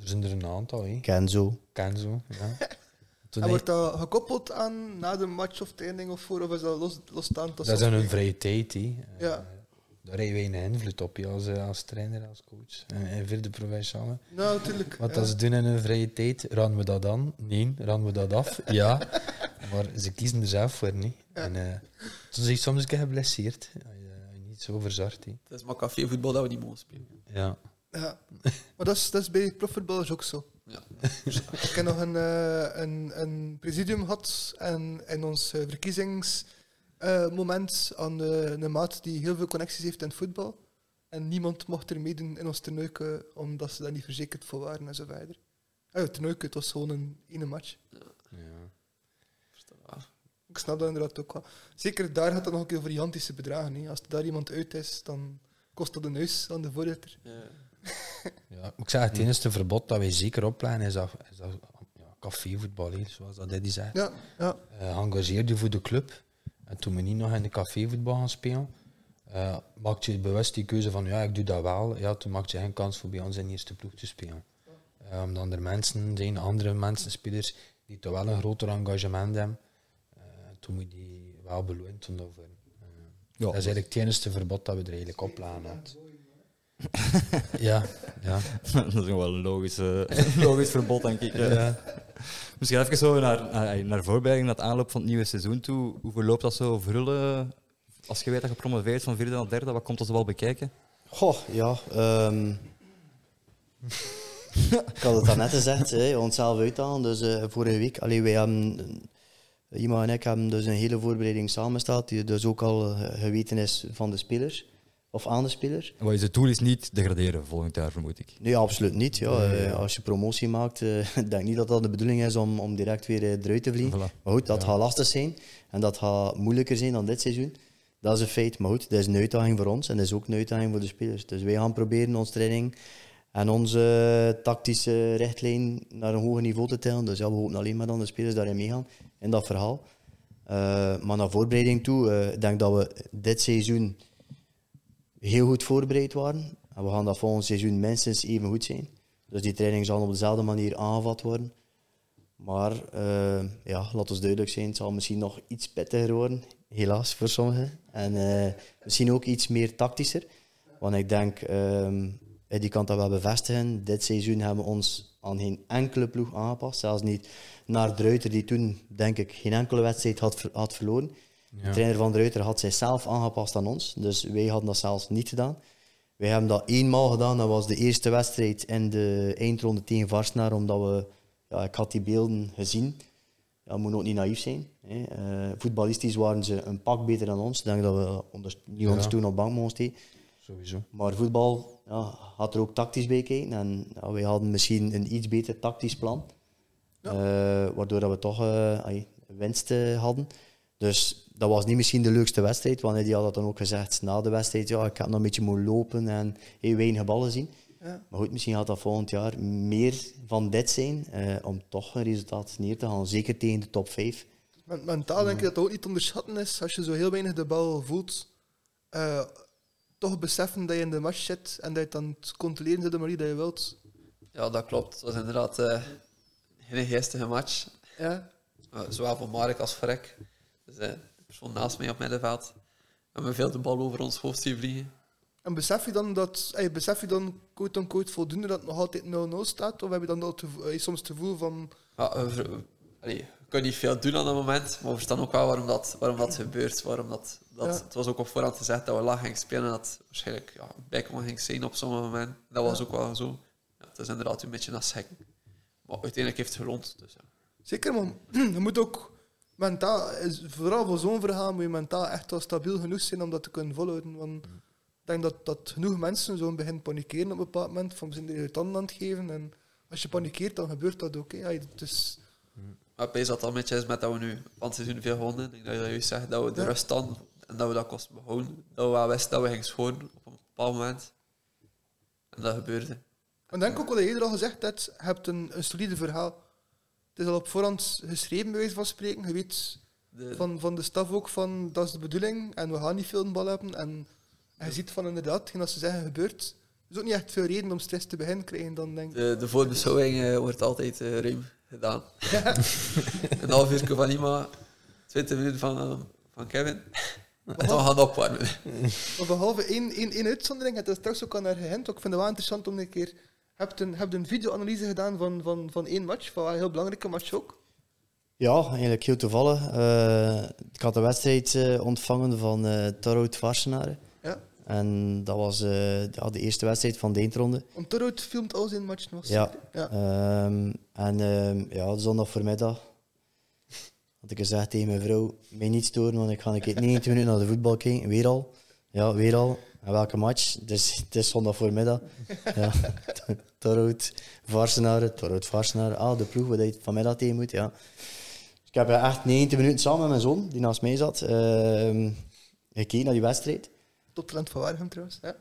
Er zijn er een aantal, hè. Kenzo. Kenzo, ja. [laughs] Toen En hij- wordt dat gekoppeld aan na de match of training of voor, of is dat los, losstaand? dat is aan hun vrije tijd, hè. Eh, Ja. Daar hebben wij een invloed op, als, eh, als trainer, als coach. En, en vierde provinciale. Nou, natuurlijk. Wat ja. als ze doen in hun vrije tijd, raden we dat aan? Nee, raden we dat af? Ja. Maar ze kiezen er zelf voor, niet. Ja. En eh, toen is hij soms een keer geblesseerd. Als je, als je niet zo verzorgd, hè. Het is maar cafévoetbal dat we niet mogen spelen. Ja. Ja. Maar dat is, dat is bij profvoetballers ook zo. Ja. Ik heb nog een, eh, een, een presidium gehad en in ons eh, verkiezingsmoment aan de, een maat die heel veel connecties heeft in het voetbal. En niemand mocht er meedoen in ons toernooike omdat ze daar niet verzekerd voor waren en zo verder. Ah, het toernooike, het was gewoon een ene match. ja. Ik snap dat inderdaad ook wel. Zeker daar gaat het nog een keer voor gigantische bedragen. Hè. Als er daar iemand uit is, dan kost dat een huis aan de voorzitter. Ja. [laughs] Ja, ik zeg, het enige verbod dat wij zeker opleiden is dat, is dat ja, cafévoetbal, hè, zoals dat Eddie zegt. Ja, ja. Eh, engageer je voor de club. En toen we niet nog in de cafévoetbal gaan spelen, maak je bewust die keuze van ja, ik doe dat wel. Ja, toen maak je geen kans voor bij ons in de eerste ploeg te spelen. Eh, omdat er mensen zijn, andere mensen, spelers, die toch wel een groter engagement hebben. Eh, toen moet je die wel beloond. Eh, Ja, dat is eigenlijk het enige verbod dat we er eigenlijk opleiden. [laughs] ja, ja. [laughs] dat is nog wel een logisch, eh, [laughs] logisch verbod, denk ik. eh. Misschien even zo naar, naar, naar voorbereiding, naar het aanloop van het nieuwe seizoen toe. Hoe verloopt dat zo verhullen? Als je weet dat je promoveert van vierde naar derde, wat komt dat zo wel bekijken? Goh, ja. ehm ik had het daarnet gezegd, hè, onszelf uithalen. Dus eh, vorige week, allee, wij hebben, eh, Ima en ik hebben dus een hele voorbereiding samengesteld, die dus ook al eh, geweten is van de spelers, of aan de speler. Wat is het doel is niet degraderen volgend jaar, vermoed ik. Nee, absoluut niet. Ja. Eh, Als je promotie maakt, eh, [laughs] ik denk niet dat dat de bedoeling is om, om direct weer eh, eruit te vliegen. Voilà. Maar goed, dat gaat lastig zijn en dat gaat moeilijker zijn dan dit seizoen. Dat is een feit. Maar goed, dat is een uitdaging voor ons en dat is ook een uitdaging voor de spelers. Dus wij gaan proberen onze training en onze tactische richtlijn naar een hoger niveau te tillen. Dus ja, we hopen alleen maar dat de spelers daarin meegaan, in dat verhaal. Maar naar voorbereiding toe, ik denk dat we dit seizoen heel goed voorbereid waren. En we gaan dat volgend seizoen minstens even goed zijn. Dus die training zal op dezelfde manier aangevat worden. Maar eh, ja, laat ons duidelijk zijn, het zal misschien nog iets pittiger worden, helaas voor sommigen. En eh, misschien ook iets meer tactischer. Want ik denk, ehm die kan dat wel bevestigen. Dit seizoen hebben we ons aan geen enkele ploeg aangepast. Zelfs niet naar de Ruiter, die toen, denk ik, geen enkele wedstrijd had, had verloren. De trainer van de Ruiter had zichzelf aangepast aan ons. Dus wij hadden dat zelfs niet gedaan. Wij hebben dat eenmaal gedaan. Dat was de eerste wedstrijd in de eindronde tegen Varsnaar. Omdat we, ja, ik had die beelden gezien. Ja, we moeten ook niet naïef zijn. Hè. Eh, voetballistisch waren ze een pak beter dan ons. Ik denk dat we onder, niet ons Ja. toen op bank moesten. Sowieso. Maar voetbal ja, had er ook tactisch bij kijken. En ja, wij hadden misschien een iets beter tactisch plan. Eh, waardoor dat we toch eh, ai, winst eh, hadden. Dus dat was niet misschien de leukste wedstrijd. Want die had dat dan ook gezegd na de wedstrijd. Ja, ik heb nog een beetje moeten lopen en heel weinig ballen zien. Ja. Maar goed, misschien gaat dat volgend jaar meer van dit zijn. eh, om toch een resultaat neer te halen. Zeker tegen de top 5. Men- Mentaal denk ik dat het ook niet te onderschatten is als je zo heel weinig de bal voelt. eh, toch beseffen dat je in de match zit en dat je het aan het controleren zit op de manier dat je wilt. ja, dat klopt. Het was inderdaad eh, geen geestige match. Ja. eh, zowel voor Mark als voor ik. Dus eh, de persoon naast mij op middenveld. En we veel de bal over ons hoofd zien vliegen. En besef je dan dat, ey, besef je dan quote unquote voldoende dat het nog altijd 0-0 staat? Of heb je dan te, ey, soms het gevoel van, Ja, we, ver- allee, we kunnen niet veel doen aan dat moment, maar we verstaan ook wel waarom dat, waarom dat gebeurt. Waarom dat, dat, Ja. Het was ook op voorhand gezegd dat we laag gingen spelen en dat waarschijnlijk ja, bijkomen ging zijn op sommige momenten. Dat was ook wel zo. Ja, het is inderdaad een beetje naar schrikken. Maar uiteindelijk heeft het gerond. Dus, ja. zeker man, [clears throat] je moet ook mentaal, is- vooral voor zo'n verhaal moet je mentaal echt wel stabiel genoeg zijn om dat te kunnen volhouden. Want ik denk dat, dat genoeg mensen zo'n begin panikeren op een bepaald moment, van zijn je tanden aan het geven. En als je panikeert, dan gebeurt dat ook. hè. Ja, dus, Maar weet dat een beetje is met dat we nu van seizoen veel gewonnen. Ik denk dat je juist zegt, dat we de Ja. rust dan en dat we dat kosten behouden. Dat we wel wisten dat we gingen scoren op een bepaald moment. En dat gebeurde. Ik denk ook wat je eerder al gezegd hebt, je hebt een, een solide verhaal. Het is al op voorhand geschreven, bij wijze van spreken. Je weet De, van, van de staf ook van, dat is de bedoeling en we gaan niet veel een bal hebben. En, en je ziet van inderdaad, dat ze zeggen gebeurt. Er is ook niet echt veel reden om stress te beginnen krijgen dan denk ik. de, de voorbeschouwing eh, wordt altijd eh, ruim gedaan. [laughs] een half uur van Ima, 20 minuten van, eh, van Kevin. En dan gaan opwarmen. Maar behalve één, één, één uitzondering, het is straks ook al naar gehint. Ik vind het wel interessant om een keer... Je hebt een, hebt een video-analyse gedaan van, van, van één match, van een heel belangrijke match ook. Ja, eigenlijk heel toevallig. Eh, ik had een wedstrijd eh, ontvangen van eh Torhout Varsenaren. Ja. En dat was eh, ja, de eerste wedstrijd van de eindronde. Want Torhout filmt al zijn match nog. Ja. ja. Ehm, en ehm, ja, zondag voormiddag had ik gezegd tegen mijn vrouw, mij niet storen, want ik ga een keer [laughs] 90 minuten naar de voetbal kijken. Weer al. Ja, weer al. En welke match? Dus het is zondag voormiddag. Ja. [laughs] Torhout, Varsenaren, Torhout, Varsenaren. Ah, de ploeg waar je vanmiddag tegen moet, ja. Ik heb echt 90 minuten samen met mijn zoon, die naast mij zat, ehm gekeken naar die wedstrijd. Tot talent van Waregem trouwens. Ja.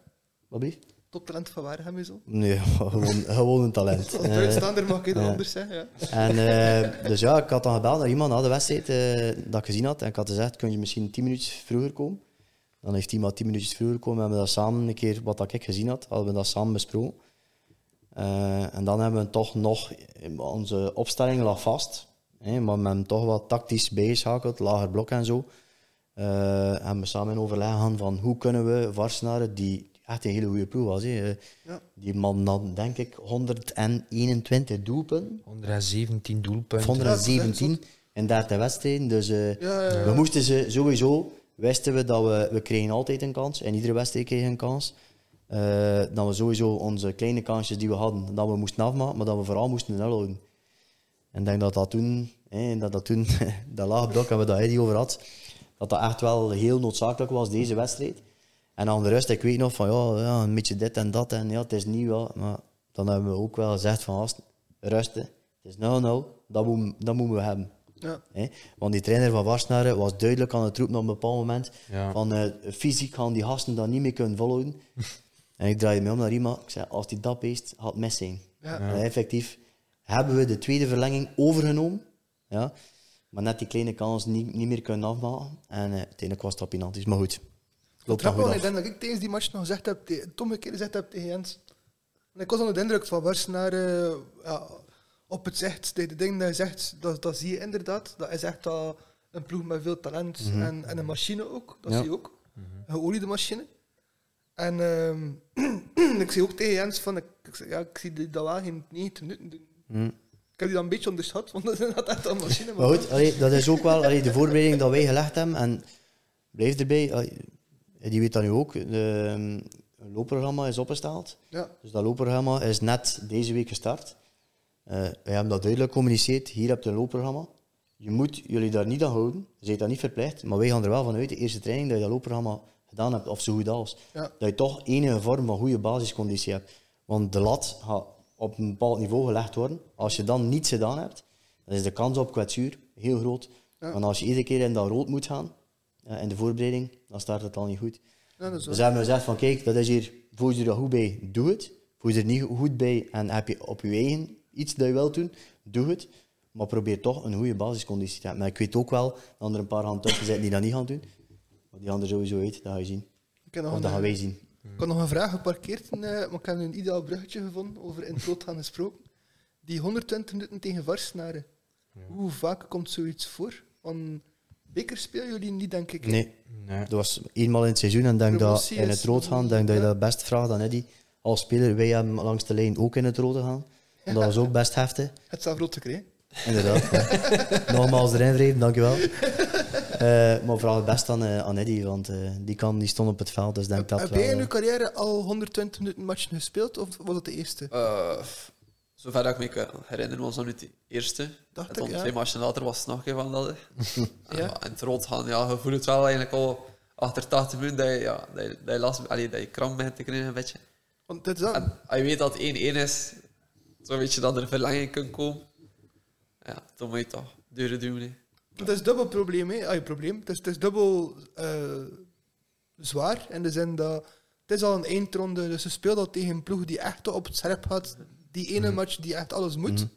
Wat blieft? Tot talent van Waregem is zo. Nee, [laughs] gewoon, gewoon een talent. Als Eh, buitenstaander mag ik het anders zeggen. Ja. En eh, dus ja, ik had dan gebeld naar iemand na de wedstrijd eh, dat ik gezien had. En ik had gezegd, kun je misschien 10 minuutjes vroeger komen? Dan heeft iemand 10 minuutjes vroeger komen. We hebben dat samen een keer, wat dat ik gezien had, hadden we dat samen besproken. Eh, en dan hebben we toch nog, onze opstelling lag vast. Hè, maar we hebben toch wat tactisch bijgeschakeld, lager blok en zo. Eh hebben we samen in overleg gegaan van hoe kunnen we Varsenaren, die echt een hele goede ploeg was. Hè, eh, Ja. Die man had denk ik 121 doelpunten. 117 doelpunten. 117 in 30 wedstrijden. Dus eh, Ja, ja, ja. we moesten ze sowieso, wisten we dat we, we kregen altijd een kans. En iedere wedstrijd kregen we een kans. Eh, dat we sowieso onze kleine kansjes die we hadden, dat we moesten afmaken, maar dat we vooral moesten nul houden. En ik denk dat dat toen, hè, dat, dat toen, [laughs] dat lage blok hebben we dat Eddie over had, dat dat echt wel heel noodzakelijk was, deze wedstrijd. En aan de rust, ik weet nog van ja, ja, een beetje dit en dat en ja, het is niet wel, maar dan hebben we ook wel gezegd van rusten, het is 0-0, dat, moet, dat moeten we hebben. Ja. Hè? Want die trainer van Warsnaren was duidelijk aan het roepen op een bepaald moment Ja. van eh, fysiek gaan die gasten dat niet meer kunnen volhouden. [laughs] en ik draaide me om naar iemand, ik zei, als die dat beest had mis zijn. Ja. En effectief hebben we de tweede verlenging overgenomen, ja? maar net die kleine kans niet, niet meer kunnen afmaken. En eh uiteindelijk was het op penalties, maar goed. Loopt Grappig, goed want ik af. denk dat ik tijdens die match nog gezegd heb, Tom een keer gezegd heb tegen Jens. En ik was onder de indruk van Warsenaar uh, ja, op het zicht, de, dingen dat je zegt, dat, dat zie je inderdaad. Dat is echt al een ploeg met veel talent en, en een machine ook, dat Ja. zie je ook. Een geoliede machine. En ehm, [clears throat] ik zie ook tegen Jens van, ik, ja, ik zie die dat wel geen 90 minuten doen. Hm. Ik heb die dan een beetje onderschat, want [laughs] dat is inderdaad echt een machine. Maar goed, allee, dat is ook wel allee, de voorbereiding dat wij gelegd hebben. En blijf erbij, allee, die weet dat nu ook. De, um, een loopprogramma is opgesteld. Ja, Dus dat loopprogramma is net deze week gestart. Eh wij hebben dat duidelijk gecommuniceerd. Hier heb je een loopprogramma. Je moet jullie daar niet aan houden. Je bent daar niet verplicht. Maar wij gaan er wel vanuit, de eerste training, dat je dat loopprogramma gedaan hebt, of zo goed als. Ja. Dat je toch enige vorm van goede basisconditie hebt. Want de lat gaat op een bepaald niveau gelegd worden. Als je dan niets gedaan hebt, dan is de kans op kwetsuur heel groot. Ja. Want als je iedere keer in dat rood moet gaan, eh, in de voorbereiding, dan start het al niet goed. ja Dus hebben we gezegd van kijk, dat is hier, voel je er goed bij, doe het. Voel je er niet goed bij en heb je op je eigen iets dat je wilt doen, doe het. Maar probeer toch een goede basisconditie te hebben. Maar ik weet ook wel dat er een paar gaan tussen zitten die dat niet gaan doen. Die gaan er sowieso uit, dat ga je zien. Ik heb nog Of een, dat gaan wij zien. Ik had nog een vraag geparkeerd, eh, maar ik heb een ideaal bruggetje gevonden over in het rood gaan gesproken. Die 120 minuten tegen Varsnaren. Hoe vaak komt zoiets voor? Want beker spelen jullie niet, denk ik. Nee, Nee. dat was eenmaal in het seizoen en denk dat in het rood gaan, denk dat je dat best vraagt aan Eddy. Als speler, wij hebben langs de lijn ook in het rode gaan. En dat was ook best heftig. Het zelf rood gekregen. Inderdaad. [laughs] Nogmaals erin wrijven, dankjewel. Eh maar vraag het best aan, eh, aan Eddy, want eh, die, kan, die stond op het veld, dus denk dat Heb wel... jij in je carrière al 120 minuten matchen gespeeld, of was dat de eerste? Eh, zover dat ik me kan herinneren, was dat nu de eerste. Dacht en ik, dan ja. twee matchen later was het nog een van dat. [laughs] Ja. ja. En het rood gaan, ja, je voelt het wel eigenlijk al achter 80 minuten dat je, ja, dat je, dat je, last, allee, dat je kramp begint te krijgen een beetje. Want dit is dat. En als je weet dat het 1-1 is, zo weet je dat er verlenging kan komen. Ja, dan moet je toch deuren doen. hè. Het is dubbel probleem, hè? Ah, je probleem. Het is, het is dubbel eh, zwaar in de zin dat het is al een eindronde, dus ze speelt al tegen een ploeg die echt op het scherp gaat. Die ene match die echt alles moet.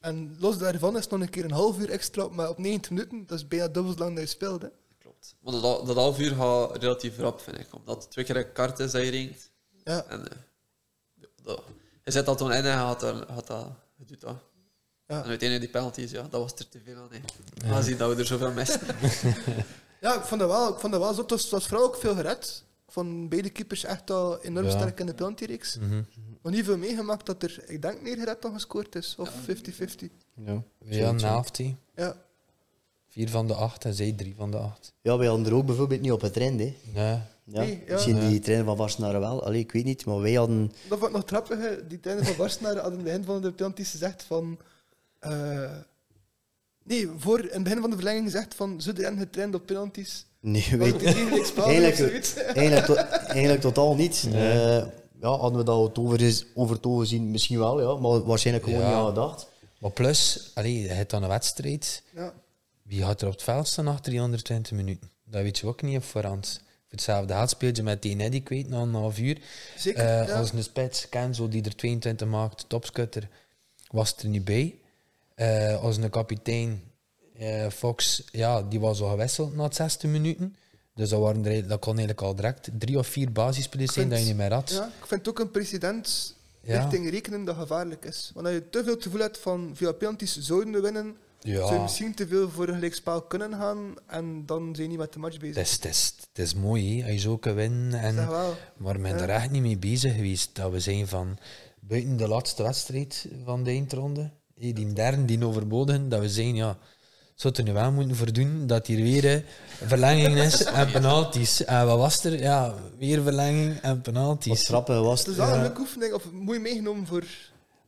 En los daarvan is het nog een keer een half uur extra, maar op 90 minuten, dat is bijna dubbel zo lang dat je speelt. Hè? Klopt. Maar dat, dat half uur gaat relatief rap, vind ik. Omdat het twee keer een kaart is dat je ringt. Ja. En eh, dat, je zet dat toen in en gaat dat, gaat dat, je doet dat. Ja. En uiteindelijk die penalties, ja, dat was er te veel aan. hè. Aangezien dat we er zoveel missen. [laughs] Ja, ik vond dat wel, ik vond dat wel zo. Het was, was vooral ook veel gered. Van beide keepers echt al enorm Ja. sterk in de penaltyreeks. Mhm. Nog niet veel meegemaakt dat er, ik denk, meer gered dan gescoord is. Of 50-50. Ja, Ja, hè. Ja. Vier van de acht en zij drie van de acht. ja, wij hadden er ook bijvoorbeeld niet op het trend. Hè. Nee. Ja. Nee, ja. Misschien die trainer van Barcelona wel, Allee, ik weet niet, maar wij hadden... Dat vond ik nog grappig. hè. Die trainer van Barcelona had in het begin van de penalties gezegd van... eh, nee, voor, in het begin van de verlenging gezegd van... Zo erin getraind op penalties. Nee, Weet eigenlijk, eigenlijk, to- eigenlijk totaal niet. Eh, ja, hadden we dat het over, is- over het ogen gezien? Misschien wel, ja, maar waarschijnlijk gewoon Ja. niet aan gedacht. Maar plus, allee, je hebt dan een wedstrijd. Ja. Wie gaat er op het veld staan na 320 minuten? Dat weet je ook niet op voorhand. Voor hetzelfde geld speel je met die Neddy kwijt na een half uur. Zeker, Eh, ja. Als een spits, Kenzo, die er 22 maakt, topscutter, was er niet bij. Als een kapitein, eh, Fox, ja, die was al gewisseld na het zesde minuten. Dus dat, waren er, dat kon eigenlijk al direct drie of vier basisspelers zijn dat je niet meer had. Ja, ik vind ook een precedent Ja. richting rekenen dat gevaarlijk is. Want als je te veel het gevoel hebt van via penalties zouden we winnen, Ja. zou je misschien te veel voor een gelijkspel kunnen gaan en dan zijn je niet met de match bezig. Het is, het, is, het is mooi, hè, als je zo kan winnen. En. Maar we zijn Ja. er echt niet mee bezig geweest. Dat we zijn van buiten de laatste wedstrijd van de eindronde, die derde, die overboden, dat we zijn, ja, zou er nu wel moeten voor doen dat hier weer verlenging is [laughs] en penalties. En wat was er? Ja, weer verlenging en Wat penalties. trappen was Het het. is wel een leuke oefening, of mooi meegenomen voor...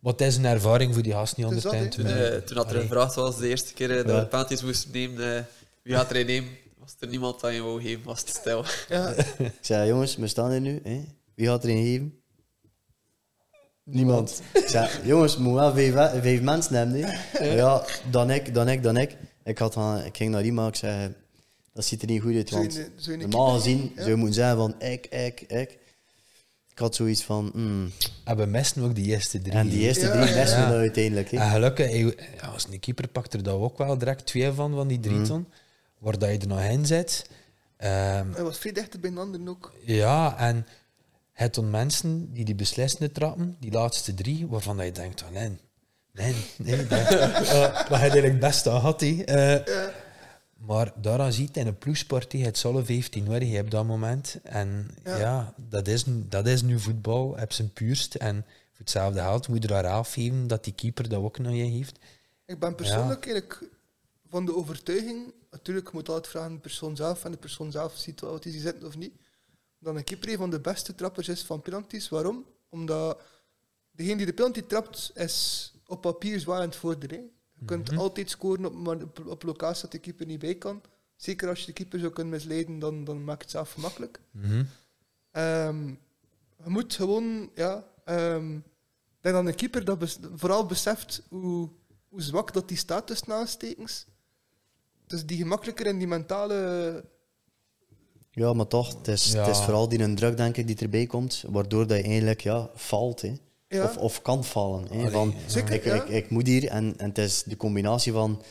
Het is een ervaring voor die gasten niet dat, 10 hè? Toen, eh, toen dat er Allee. gevraagd was, de eerste keer eh, dat Ja. we penalties moesten nemen, eh, wie gaat er een nemen? Was er niemand dat je wou geven, was het stil. Ja, Ik zei, jongens, we staan hier nu. Hè? Wie gaat er een geven? Niemand. Ik zei, jongens, we moeten wel vijf, vijf mensen hebben. Ja, dan ik, dan ik, dan ik. Ik, had, van- ik ging naar iemand, ik zei, dat ziet er niet goed uit. Zou je Want zou je normaal gezien? Ja. zou je moeten zeggen van ik, ik, ik. Ik had zoiets van, mm. En we missen ook die eerste drie. en die eerste Ja, drie ja, missen ja. we uiteindelijk. Hè? En gelukkig, als een keeper pakt er dat ook wel direct twee van, van die drie ton. Waar dat je er nog in zit. Ehm, hij was vrij dichter bij een ander ook. Ja, en het dan mensen die die beslissende trappen, die laatste drie, waarvan dat je denkt van nee, nee, nee, dat, [laughs] dat had eigenlijk het beste gehad. hè. Eh, Maar daaraan ziet in een ploegsport, je hebt zo'n 15 nodig op dat moment. En ja, Ja. dat, is, dat is nu voetbal, heb zijn puurst. En voor hetzelfde geld moet je er daar afgeven dat die keeper dat ook naar je heeft. Ik ben persoonlijk eigenlijk van de overtuiging, natuurlijk je moet altijd vragen aan de persoon zelf en de persoon zelf ziet wel wat hij zit of niet, dat een keeper een van de beste trappers is van penalties. Waarom? Omdat degene die de penalty trapt is op papier zwaar aan het vorderen. hè. Je kunt altijd scoren op, op, op locatie dat de keeper niet bij kan. Zeker als je de keeper zou kunnen misleiden, dan, dan maakt het zelf gemakkelijk. Mhm. Ehm, je moet gewoon, ja, ik denk dat een keeper dat bes- vooral beseft hoe, hoe zwak dat die staat tussen aanstekens. Dus die gemakkelijker in die mentale. Ja, maar toch, het is, Ja. het is vooral die een druk, denk ik, die erbij komt, waardoor dat je eigenlijk ja, valt. Hè. Ja, Of, of kan vallen. Hè. Allee, van, Zeker, ik, ja. ik, ik moet hier, en, en het is de combinatie van,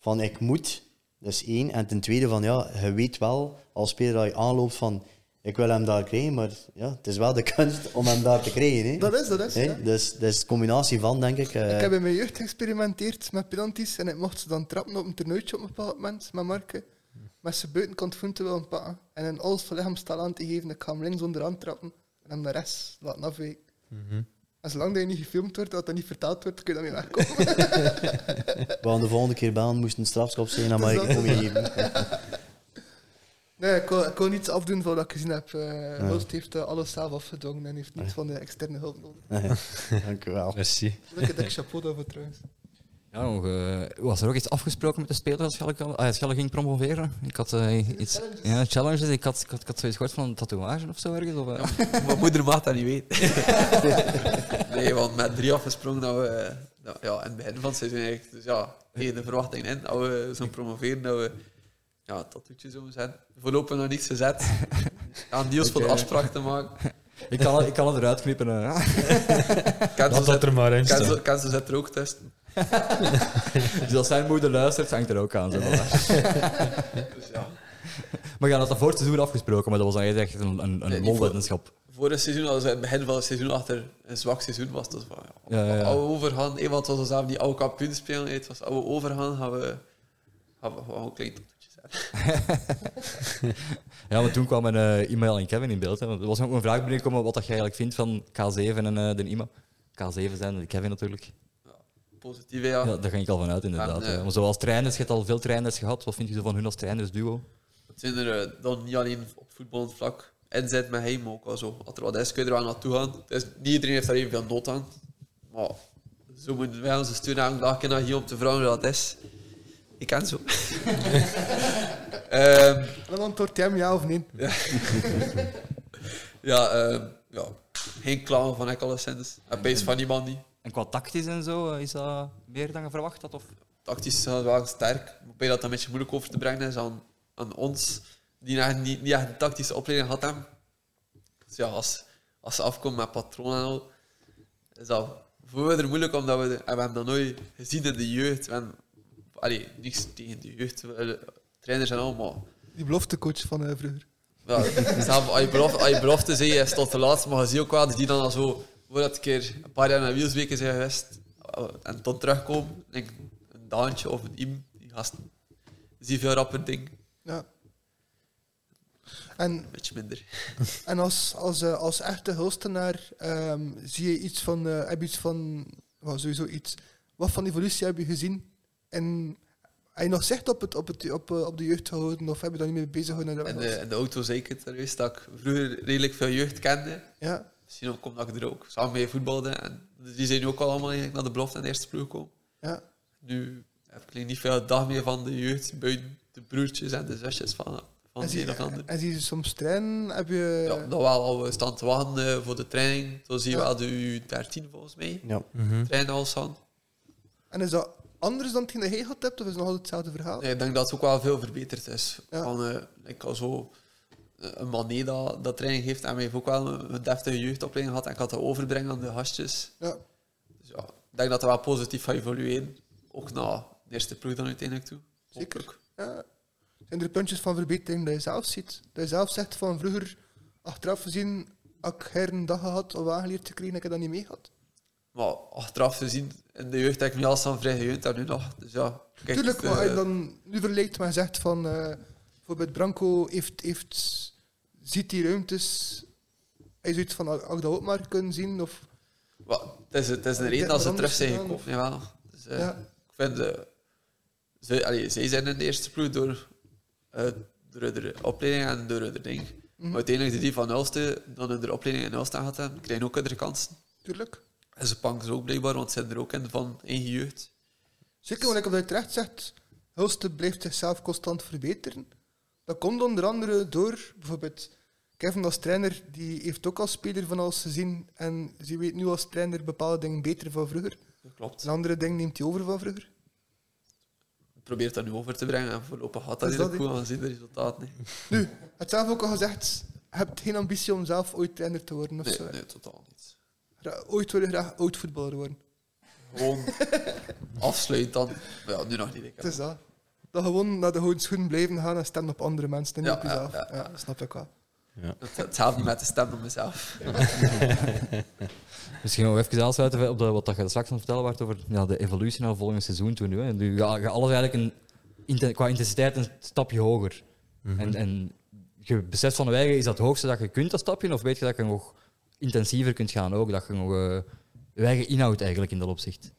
van ik moet, dat is één. En ten tweede van, ja, je weet wel als speler dat je aanloopt van, ik wil hem daar krijgen, maar ja, het is wel de [laughs] kunst om hem daar te krijgen. Hè. Dat is, dat is. Hè? ja. Dus dat is een combinatie van, denk ik. eh, Ik heb in mijn jeugd geëxperimenteerd met penalties en ik mocht ze dan trappen op een toernooitje op een bepaald moment met Marke. Met zijn buitenkant voet te willen pakken. En in alles van aan te geven, ik ga hem links onderaan trappen en hem de rest laten afwijken. En zolang dat je niet gefilmd wordt, dat dat niet vertaald wordt, kun je daarmee wegkomen. [laughs] we gaan de volgende keer bellen, moest een strafschop zijn, ik dat- kom je geven. nee, ik kon, ik kon niets afdoen van wat ik gezien heb. Uh, heeft eh, alles zelf afgedwongen en heeft niet van de externe hulp nodig. [laughs] Dank u wel. Merci. Dat ik chapeau daarvoor trouwens. Ja, nog, eh, was er ook iets afgesproken met de spelers als Schelle, ah, Schelle ging promoveren? Ik had eh, iets... challenges? Ja, challenges. Ik had, ik, had, ik had zoiets gehoord van een tatoeage of zo ergens. Of, eh, Mijn moeder mag dat niet weten. [laughs] nee, want met drie afgesprongen dat we dat- ja, in het begin van het seizoen eigenlijk, dus ja, tegen de verwachting in, dat we zo'n promoveren, dat we ja, een tattoetje zouden zetten. Voorlopig nog niets gezet. Aan Niels voor de [laughs] afspraak te maken. [laughs] ik, kan, het- ik kan het eruit knippen. Kan Dat dat er maar in staat. Kan kan ze zet er ook testen. [laughs] dus als zijn moeder luistert, hangt er ook aan. Zo. Dus ja. Maar ja, dat had voor het seizoen afgesproken, maar dat was eigenlijk echt een, een, Nee, een voor-. Vorig seizoen, als het begin van het seizoen achter een zwak seizoen was, dat van, ja, Ja, ja, overgaan, eh, want het was zelf die oude kampioen spelen, het was, we overgaan, gaan we, gaan we gewoon een klein tattoetje zetten. [laughs] Ja, maar toen kwamen eh e-mail en Kevin in beeld. Hè. Want Er was ook een vraag binnengekomen wat dat je eigenlijk vindt van K7 en eh, de IMA. K7 zijn de Kevin natuurlijk. Positief, ja. Ja, daar ging ik al van uit, inderdaad. En, ja. Maar zoals trainers, je hebt al veel trainers gehad. Wat vind je zo van hun als trainersduo? Het zijn er eh, dan niet alleen op voetballend vlak inzet met hem ook al zo. Als er wat is, kun je er wel naartoe gaan. Niet iedereen heeft daar evenveel nood aan. Maar zo moeten wij onze steun dag kunnen hier om te vragen hoe dat is. Ik ken zo. [laughs] Ehm, En dan antwoordt hij hem ja of nee. [laughs] ja, ehm, ja, geen klagen van ik alleszins. En base van niemand niet. En qua tactisch en zo, eh, is dat meer dan je verwacht had? Of? Tactisch is dat wel sterk. Ik weet dat een beetje moeilijk over te brengen is aan, aan ons, die echt niet, niet echt een tactische opleiding hebben. Dus ja, als, als ze afkomen met patronen en al, is dat voor we er moeilijk omdat we, en we hebben dat nooit gezien in de jeugd. We hebben, allee, niks tegen de jeugd, eh, trainers en al, maar Die beloftecoach van eh, vroeger. ja, zelf, als je belofte, als je belofte zei, is tot de laatste, maar je ziet ook wel dat die dan al zo, voordat een keer een paar jaar naar Wielsweken zijn geweest, en tot terugkomen, denk ik, een Daantje of een Iem, die gasten, zie veel rapper ding, Ja. En, een beetje minder. [laughs] en als, als, eh, als echte hulstenaar ehm, zie je iets van, eh, heb je iets van, well, sowieso iets, wat van evolutie heb je gezien? En heb je nog zicht op, het, op, het, op, eh, op de jeugd gehouden of heb je daar niet mee bezig gehouden? In de, de auto ik er is dat ik vroeger redelijk veel jeugd kende. Ja, Misschien ook omdat ik er ook samen mee voetbalde. En die zijn nu ook al allemaal eigenlijk naar de belofte en de eerste ploeg gekomen. ja. Nu heb ik niet veel dag meer van de jeugd, buiten de broertjes en de zusjes van, van En de een of ander. en zie je soms trainen? Heb je... Ja, dat wel al we staan te wachten eh, voor de training. Zo zie je Ja. wel de U13 volgens mij. Ja. Trainen al staan. En is dat anders dan hetgeen dat jij gehad hebt of is het nog altijd hetzelfde verhaal? Nee, ik denk dat het ook wel veel verbeterd is. Ja. Van, eh, ik al zo een manier dat, dat training geeft. En wij heeft ook wel een, deftige jeugdopleiding gehad. En ik had dat overbrengen aan de gastjes. Ja. Dus ja, ik denk dat dat wel positief gaat evolueren. Ook na de eerste ploeg dan uiteindelijk toe. Zeker. Ja. Zijn er puntjes van verbetering dat je zelf ziet? Dat je zelf zegt van vroeger, achteraf gezien, had ik her een dag gehad om aangeleerd te krijgen, ik heb dat niet mee gehad. Maar achteraf gezien, in de jeugd heb ik me al staan vrij gejeund en nu nog. Dus ja, kijk, Tuurlijk, eh, maar je dan nu vergelijkt, maar zegt van, eh, bijvoorbeeld Branco heeft, heeft, ziet die ruimtes, hij zoiets van, had ik dat ook maar kunnen zien? Of, Wel, het is, het is reden dat ze wat terug zijn gekomen. Jawel. Dus, eh, ja. Ik vind, eh, ze, allee, zij zijn in de eerste ploeg door, eh door de opleiding en door de ding. Mhm. Maar uiteindelijk, die van Ulster, dan in de opleiding in Ulster gehad hebben, krijgen ook andere kansen. tuurlijk. En ze pakken ze ook blijkbaar, want ze zijn er ook in van eigen jeugd. Zeker, want ik heb je terecht zegt, Hulste blijft zichzelf constant verbeteren. Dat komt onder andere door, bijvoorbeeld, Kevin als trainer, die heeft ook als speler van alles gezien en ze weet nu als trainer bepaalde dingen beter van vroeger. Dat klopt. En andere dingen neemt hij over van vroeger. Ik probeer dat nu over te brengen en voorlopig gaat dat Is niet goed, want zien de resultaten niet. Nu, zelf ook al gezegd, je hebt geen ambitie om zelf ooit trainer te worden of Nee, zo. nee, totaal niet. Ooit wil je graag oud voetballer worden. Gewoon afsluit dan. Ja, nu nog niet. Het is dat. Dat gewoon naar de hoge schoenen blijven gaan en stemmen op andere mensen en niet Ja, op jezelf. ja, Ja, ja. dat snap ik wel. Ja. Het, het helpt niet met de stem op mezelf. [laughs] Misschien nog even aansluiten op de, wat dat je straks aan het vertellen werd over ja, de evolutie naar het volgende seizoen toe. Nu, hè. Nu ga je alles eigenlijk een, qua intensiteit een stapje hoger. en, en je beseft van de eigen, is dat het hoogste dat je kunt, dat stapje? Of weet je dat je nog intensiever kunt gaan ook? Dat je nog je eigen inhoud eigenlijk in dat opzicht.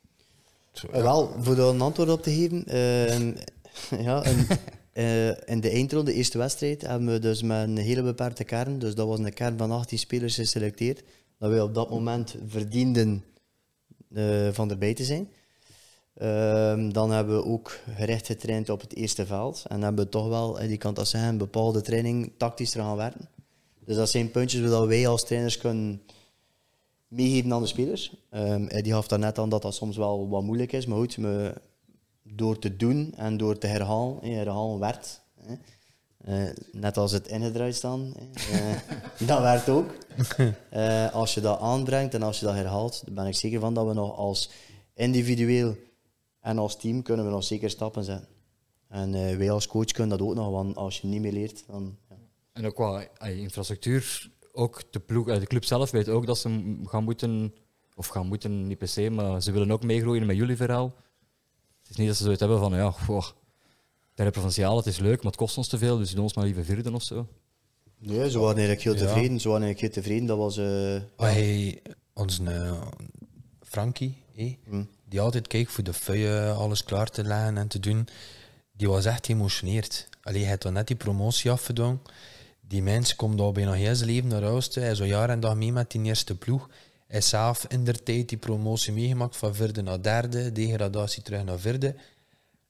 Zo, Wel, voor daar een antwoord op te geven. eh, [laughs] ja, een, eh, in de eindronde, de eerste wedstrijd, hebben we dus met een hele beperkte kern. Dus dat was een kern van 18 spelers geselecteerd. Dat wij op dat moment verdienden eh, van erbij te zijn. Ehm, dan hebben we ook gericht getraind op het eerste veld. En hebben we toch wel, eh, die kan dat zeggen, een bepaalde training tactisch eraan werken. Dus dat zijn puntjes waar wij als trainers kunnen meegeven aan de spelers. Eh, die gaf net aan dat dat soms wel wat moeilijk is. Maar goed, me, door te doen en door te herhalen, eh, herhalen werkt. hè. Eh, net als het ingedraaid staan. hè. Eh, [laughs] dat werkt ook. [laughs] Eh, als je dat aanbrengt en als je dat herhaalt, dan ben ik zeker van dat we nog als individueel en als team kunnen we nog zeker stappen zetten. En eh, wij als coach kunnen dat ook nog, want als je niet meer leert, dan... Ja. En ook qua infrastructuur, ook de, ploeg, de club zelf weet ook dat ze gaan moeten, of gaan moeten, niet per se, maar ze willen ook meegroeien met jullie verhaal. Het is niet dat ze zoiets hebben van, ja, goh, derde provinciaal, het is leuk, maar het kost ons te veel, dus doen ons maar liever vierde of zo. Nee, ze waren eigenlijk heel Ja. tevreden. Ze waren eigenlijk heel tevreden. Dat was... eh, Maar hij, onze eh, Frankie, Hm. die altijd kijkt voor de feuille alles klaar te leggen en te doen, die was echt geëmotioneerd. Allee, hij had dan net die promotie afgedwongen. Die mens komt al bijna heel zijn leven naar huis. Hij is al jaar en dag mee met die eerste ploeg. Hij heeft zelf in der tijd die promotie meegemaakt van vierde naar derde, degradatie terug naar vierde.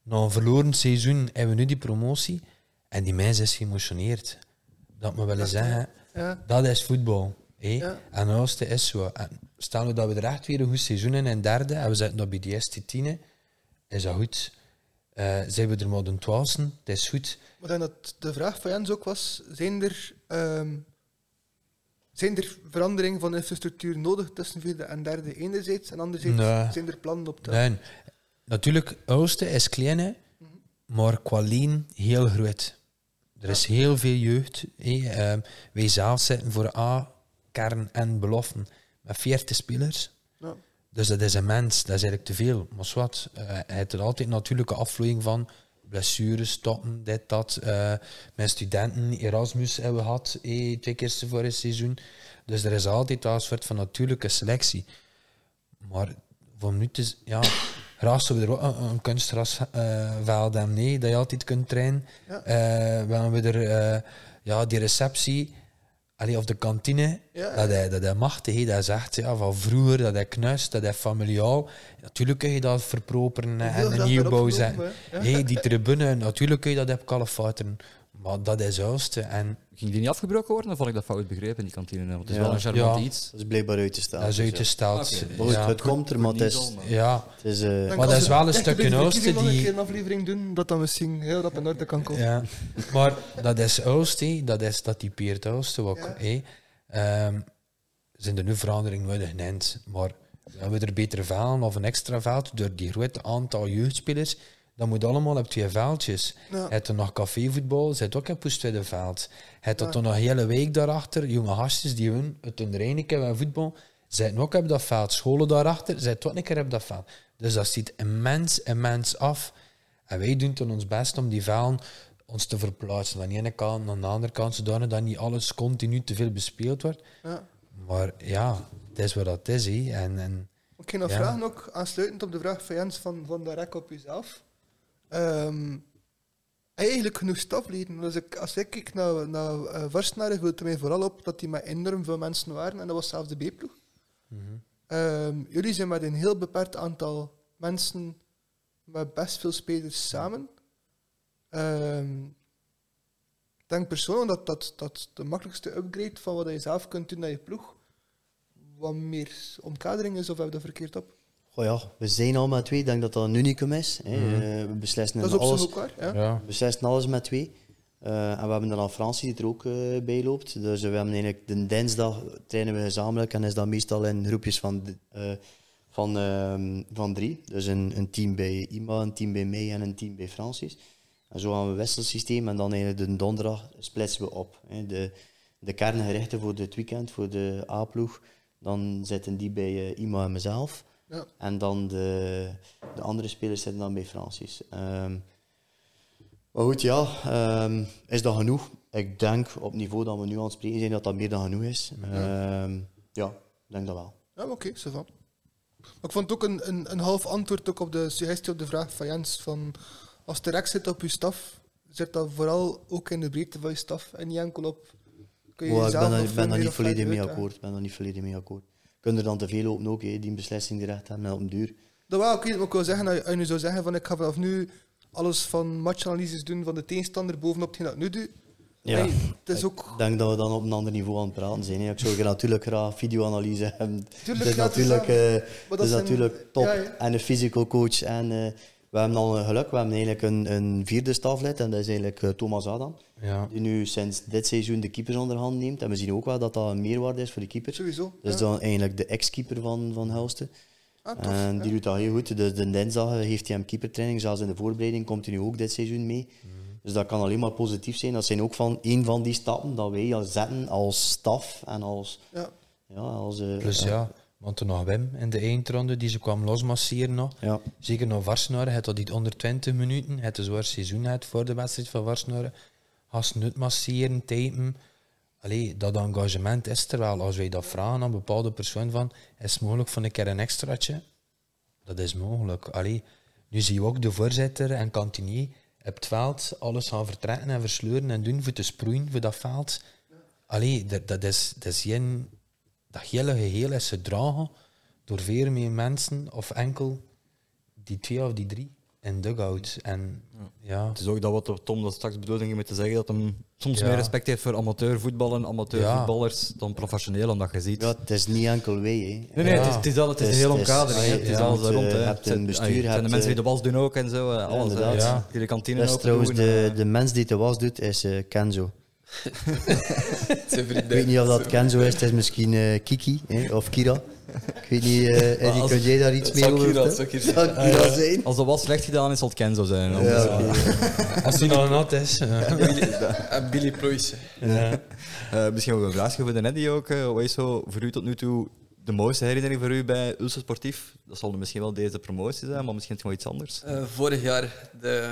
Na een verloren seizoen hebben we nu die promotie en die mens is geëmotioneerd. Dat moet wel eens zeggen. Ja. Dat is voetbal. hé. Ja. En Oosten is zo. En stel nu dat we er echt weer een goed seizoen in en derde en we zitten nog bij die eerste tienen, is dat goed. Eh zijn we er maar de twaalfste, het is goed. Maar dan dat de vraag van Jens ook was, zijn er, ehm, zijn er veranderingen van infrastructuur nodig tussen vierde en derde enerzijds en anderzijds Nee. zijn er plannen op te Nee, natuurlijk, Oosten is klein, hè, maar qua lien heel groot. Er is heel veel jeugd. hé. Ehm, wij zelf zitten voor A, kern en beloften met 40 spelers. Ja. Dus dat is immens, dat is eigenlijk te veel. Maar wat, hij heeft er altijd natuurlijke afvloeiing van. Blessures, stoppen, dit, dat. Eh mijn studenten, Erasmus hebben we gehad, eh, twee keer voor het seizoen. Dus er is altijd wel een soort van natuurlijke selectie. Maar voor nu is, ja, graag zouden we er ook een, een kunstgrasveld nee, dat je altijd kunt trainen. Ja. Eh, we hebben er, eh, ja, die receptie, allee, of de kantine, Ja. dat hij, dat hij machtig dat is echt ja, van vroeger, dat hij knust, dat hij familiaal. Natuurlijk kun je dat verproperen en een nieuwbouw zetten. Hey, die tribune, natuurlijk kun je dat kalfateren, maar dat is juist. En Ging die niet afgebroken worden, of had ik dat fout begrepen in die kantine? Want het is Ja. wel een charmant Ja. iets. Dat is blijkbaar uit te staan. dat is Dus, Ja. het komt er, maar het is... Ja, Het is eh, Dan Maar dat is wel een stuk de in Oosten die- een keer een aflevering doen, dat dan misschien heel rap in orde kan komen. Ja, maar dat is Oost, hé. dat, is, dat typeert Oost ook. Ja. hé. Ehm, zijn er nu veranderingen nodig? Nee, maar hebben we er beter veld of een extra veld door die grote aantal jeugdspelers? Dat moet allemaal op twee veldjes. Ja. Het er nog cafévoetbal, zit ook op het tweede veld. Het er Ja. toch nog een hele week daarachter, jonge gastjes die hun het hun reinigen van voetbal, zitten ook op dat veld. Scholen daarachter, zitten ook een keer op dat veld. Dus dat ziet immens, immens af. En wij doen toen ons best om die velden ons te verplaatsen. Van de ene kant naar de andere kant, zodanig dat niet alles continu te veel bespeeld wordt. Ja. Maar ja, het is wat dat is. En, en Ik ga nog Ja. vragen, ook aansluitend op de vraag van Jens van, van direct op jezelf. Ehm, eigenlijk genoeg stafleden? Als ik, als ik kijk naar, naar uh, Varsenaren, viel het mij vooral op dat die met enorm veel mensen waren. En dat was zelfs de B-ploeg. Ehm, jullie zijn met een heel beperkt aantal mensen, met best veel spelers samen. Ehm, ik denk persoonlijk dat, dat dat de makkelijkste upgrade van wat je zelf kunt doen naar je ploeg wat meer omkadering is, of heb je dat verkeerd op? Goh ja, we zijn al met twee. Ik denk dat dat een unicum is. Hè. Eh, we beslissen Dat is op alles, ook waar. Ja. ja. we beslissen alles met twee. Eh, en we hebben dan Francie die er ook eh, bij loopt. Dus we hebben eigenlijk de dinsdag trainen we gezamenlijk en is dat meestal in groepjes van, eh, van, ehm, van drie. Dus een, een team bij Ima, een team bij mij en een team bij Francis. En zo hebben we een wisselsysteem en dan eigenlijk de donderdag splitsen we op. Hè. De de kerngerechten voor het weekend, voor de A-ploeg, dan zitten die bij eh, Ima en mezelf. Ja. En dan de, de andere spelers zitten dan bij Francis. Ehm, maar goed, ja, ehm, is dat genoeg? Ik denk op het niveau dat we nu aan het spreken zijn dat dat meer dan genoeg is. Ehm, ja, ik denk dat wel. Ja, oké, zo van. Maar ik vond het ook een, een, een half antwoord ook op de suggestie op de vraag van Jens. Van als direct zit op je staf, zit dat vooral ook in de breedte van je staf en niet enkel op. Kun je Maar ik ben, daar- niet volledig mee akkoord. Ik ben daar niet volledig mee akkoord. Kun er dan te veel open ook, hè, die een beslissing direct hebben en op een duur. Dat wel, oké, maar ik wil zeggen, als je- nu zou zeggen van ik ga vanaf nu alles van matchanalyses doen van de tegenstander bovenop hetgeen dat ik nu doe. Ja. hey, het is ook... Ik denk dat we dan op een ander niveau aan het praten zijn. hè. Ik zou natuurlijk graag videoanalyse hebben. Tuurlijk, het is ja, het is natuurlijk, dat. eh, dat is zijn- natuurlijk top. ja. En een physical coach. En eh, we hebben al een geluk. We hebben eigenlijk een, een vierde staflid. En dat is eigenlijk eh, Thomas Adam. Ja. Die nu sinds dit seizoen de keepers onder hand neemt. En we zien ook wel dat dat een meerwaarde is voor de keeper. Sowieso. Dat is ja. dan eigenlijk de ex-keeper van, van Hulsten. Ah, tof, En die ja. doet dat heel goed. Dus de dinsdag heeft hij hem keepertraining. Zelfs in de voorbereiding komt hij nu ook dit seizoen mee. Dus dat kan alleen maar positief zijn. Dat zijn ook van een van die stappen dat wij al zetten als staf en als... Ja. Ja, als eh, Plus ja, want er nog Wim in de eindronde, die ze kwam losmasseren nog. ja. Zeker nog Varsnaren, het had die onder 20 minuten, het een zwaar seizoen had voor de wedstrijd van Varsnaren. Als nut masseren, typen. Allee, dat engagement is er wel. Als wij dat vragen aan een bepaalde persoon van, is het mogelijk voor een keer een extraatje? Dat is mogelijk. Allee, nu zie je ook de voorzitter en kantinier op het veld alles gaan vertrekken en versleuren en doen voor te sproeien voor dat veld. Allee, dat, dat, is, dat is geen... Dat hele geheel is gedragen door veel meer mensen of enkel die twee of die drie in dugout. En ja, Het is ook dat wat Tom dat straks bedoelde ging te zeggen, dat hij soms Ja. meer respect heeft voor amateurvoetbal en amateurvoetballers dan professioneel, omdat je ziet... ja, het is niet enkel wij. Hè. Nee, nee, Ja. het is, het is, al, het is Het is- omkadering. Het is ja, alles rond. hè. eh, Het hebt een zijn- bestuur, zijn de mensen die eh, de was doen ook en zo. eh, Alles. Ja. Die de kantine Dat is open trouwens doen, de, eh. de mens die de was doet, is eh, Kenzo. [laughs] Zijn vriendin. Ik weet niet of dat Kenzo is, het is misschien eh, Kiki hè, of Kira. Ik weet niet, eh Eddie, als- kun jij daar iets mee over Kira- zou Kira Zou Kira zijn? Als de was slecht gedaan is, zal het Kenzo zijn. Ja, [laughs] als die nog nat is. eh. Billy- En Billy Ployce. ja. eh, misschien ook een vraagje voor de Neddy ook. eh, wat is zo voor u tot nu toe de mooiste herinnering voor u bij Ulster Sportief? Dat zal misschien wel deze promotie zijn, maar misschien is het wel iets anders. Eh, vorig jaar de,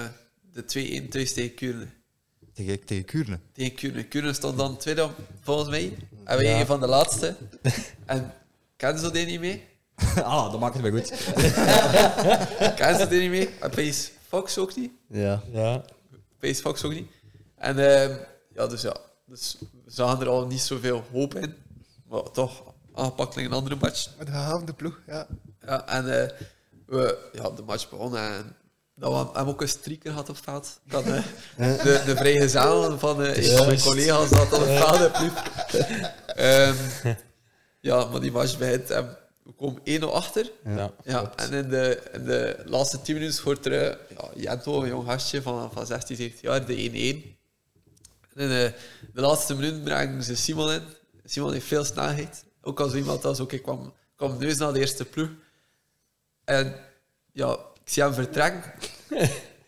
de 2-1 thuis tegen Kuurne. Tegen, tegen Kuurne. Tegen Kuurne. Kuurne stond dan tweede volgens mij. En wij Ja. een van de laatste. En Kenzo deed niet mee. [laughs] ah, dat maakt het wel goed. [laughs] Kenzo deed niet mee. En Pace Fox ook niet. Ja. ja. Pace Fox ook niet. En ehm, ja, dus ja. Dus we zagen er al niet zoveel hoop in. Maar toch aangepakt in een andere match. Met de gehavende ploeg, ja. Ja, en eh, we, ja, de match begon en dat we hebben ook een streaker gehad op het veld. Dat, eh, de, de vrijgezel van eh, een van mijn collega's had op het pliep. Ehm, ja, maar die match begint en we komen 1-0 achter. Ja. Ja, en in de, in de laatste 10 minuten scoort er eh, ja, Jento, een jong gastje van, van 16, 17 jaar, de 1-1. En in de, de laatste minuten brengen ze Simon in. Simon heeft veel snelheid. Ook als iemand als ook ik kwam, kwam neus naar de eerste ploeg. En ja, ik zie hem vertrekken.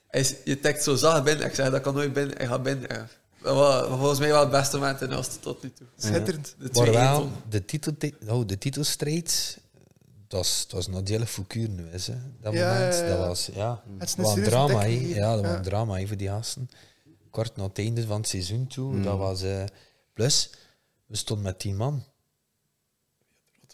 Hij is, je tikt zo zacht binnen. Ik zeg, dat kan nooit binnen. Hij gaat binnen. Ja. Dat was volgens mij wel het beste moment in tot nu toe. Schitterend. De Maar 2-1 wel, de, titel, oh, de titelstrijd, dat was, dat was Kuur nu, is, hè. Dat Ja, moment, ja, ja. dat was, ja, Het een was een serieuze drama, hier. Ja, dat was een drama, hè, voor die gasten. Kort na het einde van het seizoen toe, Mm. dat was... eh, plus, we stonden met tien man.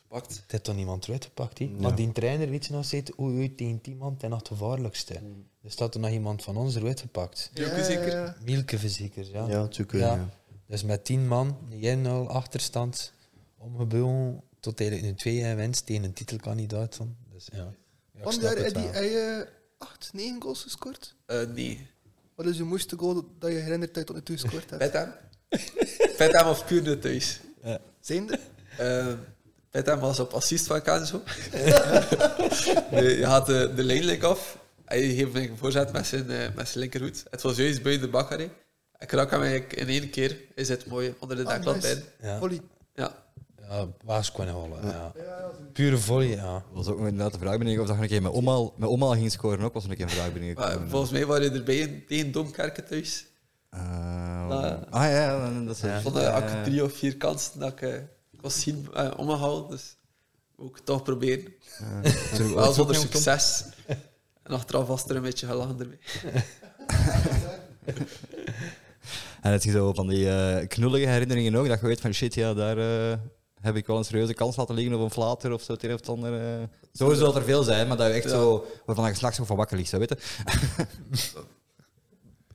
Gepakt. Het heeft toch niemand uitgepakt, hè. Maar die trainer, weet je nog, zei, oei, oei, tegen tien man, nog het gevaarlijkste. Er staat er nog iemand van ons eruit gepakt. Zeker? ja. Mielke zeker, ja. Ja, kunnen. Ja. ja. Dus met 10 man, 1-0 achterstand, omgebouwd tot eigenlijk nu 2 winst tegen een titelkandidaat. Dan. Dus ja, ja Van jaar het heb je acht, negen goals gescoord. Eh, nee. Wat is je mooiste goal dat je herinnert dat je tot nu toe gescoord hebt? Petem. Petem of Kuurne thuis. Zijnde? Uh, Petem was op assist van Kenzo. [laughs] Je had de, de lijnlink af. Hij geeft me een voorzet met zijn, eh, met zijn linkerhoed. Het was juist buiten de bakkerij. Ik raak hem eigenlijk in één keer. Hij zit mooi onder de Ah, deklat nice. bij. Ja, Volley. Ja. ja waas kunnen halen. Ja. Pure volley, ja. Dat was ook inderdaad de vraag binnen of dat je een keer met Omal, met Omal ging scoren ook, was een keer een vraag Maar volgens mij waren je erbij in- tegen Domkerken thuis. Eh, Ah, ah ja, dat is Ja. Ik vond dat ik drie of vier kansen dat ik eh, was zien uh, omgehaald. Dus ook toch proberen. [laughs] Wel zonder succes. En achteraf was er een beetje gelachen ermee. [laughs] En het is zo van die eh, knullige herinneringen ook, dat je weet van shit, ja, daar eh, heb ik wel een serieuze kans laten liggen op een flater of zo, het een of het ander. eh. Zo zal er veel zijn, maar dat je echt Ja. zo, waarvan je van wakker ligt, zo weet je. [laughs]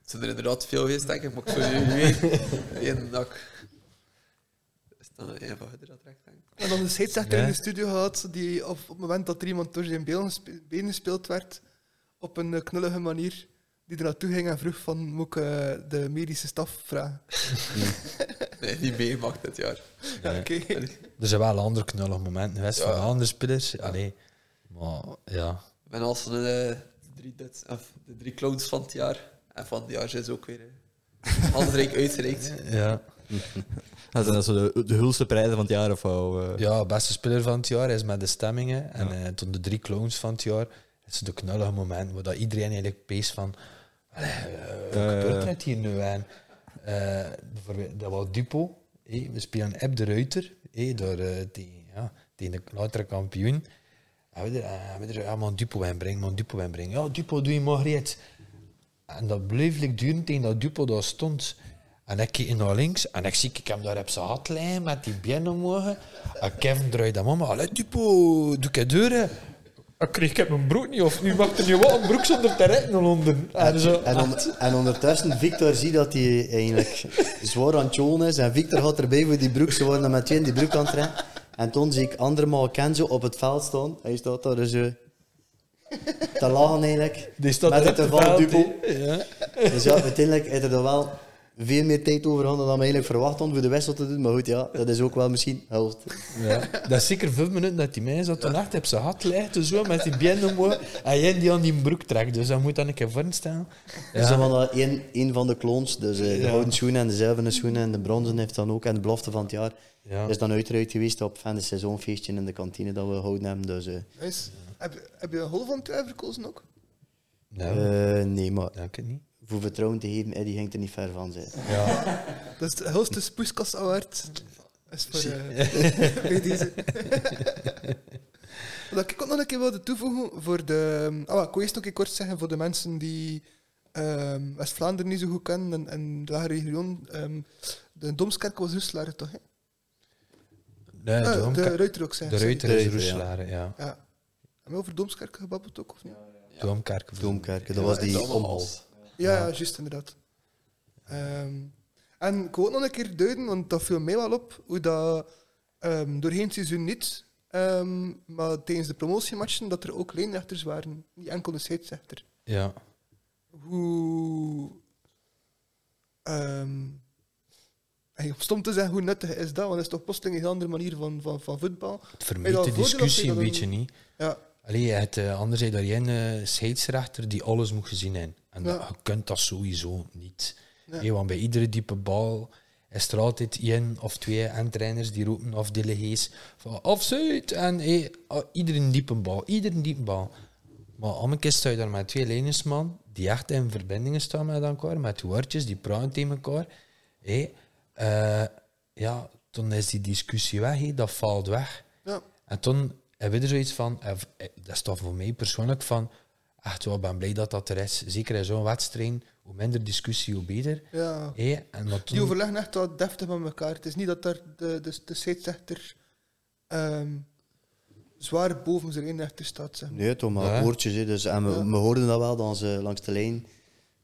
Het zijn er inderdaad veel geweest, denk ik. Maar ik zou nu niet weten. Ik... Is dat een van je dat recht, ik. En dan een scheidsrechter in de studio gehad, die op, op het moment dat er iemand door zijn benen gespe- benen gespeeld werd, op een eh, knullige manier, die er naartoe ging en vroeg van, moet ik eh, de medische staf vragen? [laughs] Nee, niet meegemaakt dit jaar. Ja, oké. Er zijn wel andere knullige momenten geweest Ja. van andere spelers. Allee, maar ja. Ik ben als de, de, drie, dit, of de drie clowns van het jaar. En van het jaar zijn ze ook weer eh, [laughs] handrijk uitgereikt. ja. Dat zijn dat zo de, de hulste prijzen van het jaar of zo. eh. Ja, beste speler van het jaar is met de stemmingen. En eh, toen de drie clowns van het jaar, is de knullige moment waar dat iedereen eigenlijk pees van. Ja, wat ja, gebeurt er ja. net hier nu bijvoorbeeld, dat was Dupo. we spelen Eb de Ruiter door, tegen, ja, tegen de latere kampioen. En we er, en er allemaal Dupo inbrengen, maar Dupo inbrengen. Ja, Dupo, doe je maar reeds. En dat bleef duren tegen dat Dupo daar stond. En ik keek naar links en ik zie ik hem daar op zijn liggen met die benen omhoog. En Kevin draait hem om. Allee, Dupo, doe ik deuren. Ik kreeg ik heb mijn broek niet of nu mag er nu wel een broek zonder te rekken naar Londen. En zo. En, on- en ondertussen, Victor ziet dat hij eigenlijk zwaar aan het is. En Victor gaat erbij voor die broek. Ze worden met twee in die broek aan het rennen. En toen zie ik andermaal Kenzo op het veld staan. Hij staat daar dus zo te lachen eigenlijk. Die staat met het veld, dubbel. Ja. Dus ja, uiteindelijk heeft er dan wel veel meer tijd over gehad dan we eigenlijk verwacht hadden voor de wissel te doen. Maar goed, ja, dat is ook wel misschien helft. Ja. Dat is zeker vijf minuten dat die mij zat toen echt op zijn hat ligt, zo met die omhoog. En jij die aan die broek trekt, dus dat moet dan een keer voorstellen. Ja. Dus dan van dat één, één van de clones, dus eh, de Ja. gouden schoenen en de zilveren schoenen en de bronzen heeft dan ook, en de belofte van het jaar, Ja. is dan uiteraard geweest op van de seizoenfeestje in de kantine dat we gehouden hebben. Dus, eh, Nice. Heb, heb je een hol van het jaar verkozen ook? Nou, eh, nee, maar denk het niet. Voor vertrouwen te geven, Eddie hangt er niet ver van. Zijn. Ja. [laughs] Dat is de hoogste Spoeskas Award. Dat is voor eh, [laughs] bij deze. [laughs] Wat ik ook nog een keer wilde toevoegen voor de. Ah, wel, ik wil eerst nog een keer kort zeggen voor de mensen die ehm, West-Vlaanderen niet zo goed kennen en, en de lage regio. ehm, de Domskerk was Roeselaar toch? Hè? Nee, Eh, de, de Domkerk- Ruiter ook zijn. de. Ruiter is ja. Roeselare, ja. Ja. Hebben we over Domskerk gebabbeld ook of niet? Doomkerk. Doomkerken, dat was die omhal. Ja, ja. juist inderdaad. Ehm, en ik wil ook nog een keer duiden, want dat viel mij wel op, hoe dat ehm, doorheen het seizoen niet, ehm, maar tijdens de promotiematchen, dat er ook lijnrechters waren, niet enkel de scheidsrechter. Ja. Hoe... hey, om stom te zeggen, hoe nuttig is dat? Want dat is toch plotseling een heel andere manier van, van, van voetbal. Het vermijdt de discussie een beetje niet. Ja, Allee, je hebt uh, anderzijds daar een uh, scheidsrechter die alles moet gezien hebben. En Ja. dat, je kunt dat sowieso niet. Ja. Hey, want bij iedere diepe bal is er altijd één of twee en trainers die roepen of delegees van offside. En hey, ah, iedere diepe bal, iedere diepe bal. Maar om een keer sta je daar met twee lijnersman die echt in verbindingen staan met elkaar, met woordjes, die praten tegen elkaar. Hey, eh, ja, toen is die discussie weg, dat valt weg. ja. En toen hebben we er zoiets van, eh, eh, dat is toch voor mij persoonlijk van, echt wel, ik ben blij dat dat er is. Zeker in zo'n wedstrijd, hoe minder discussie, hoe beter. ja. Hé, en Die overleggen echt wel deftig met elkaar. Het is niet dat daar de, de, de scheidsrechter ehm, zwaar boven zijn lijnrechter staat. Zeg. maar. Nee, toch maar Ja. woordjes. Dus, en we, Ja. we hoorden dat wel, dat ze langs de lijn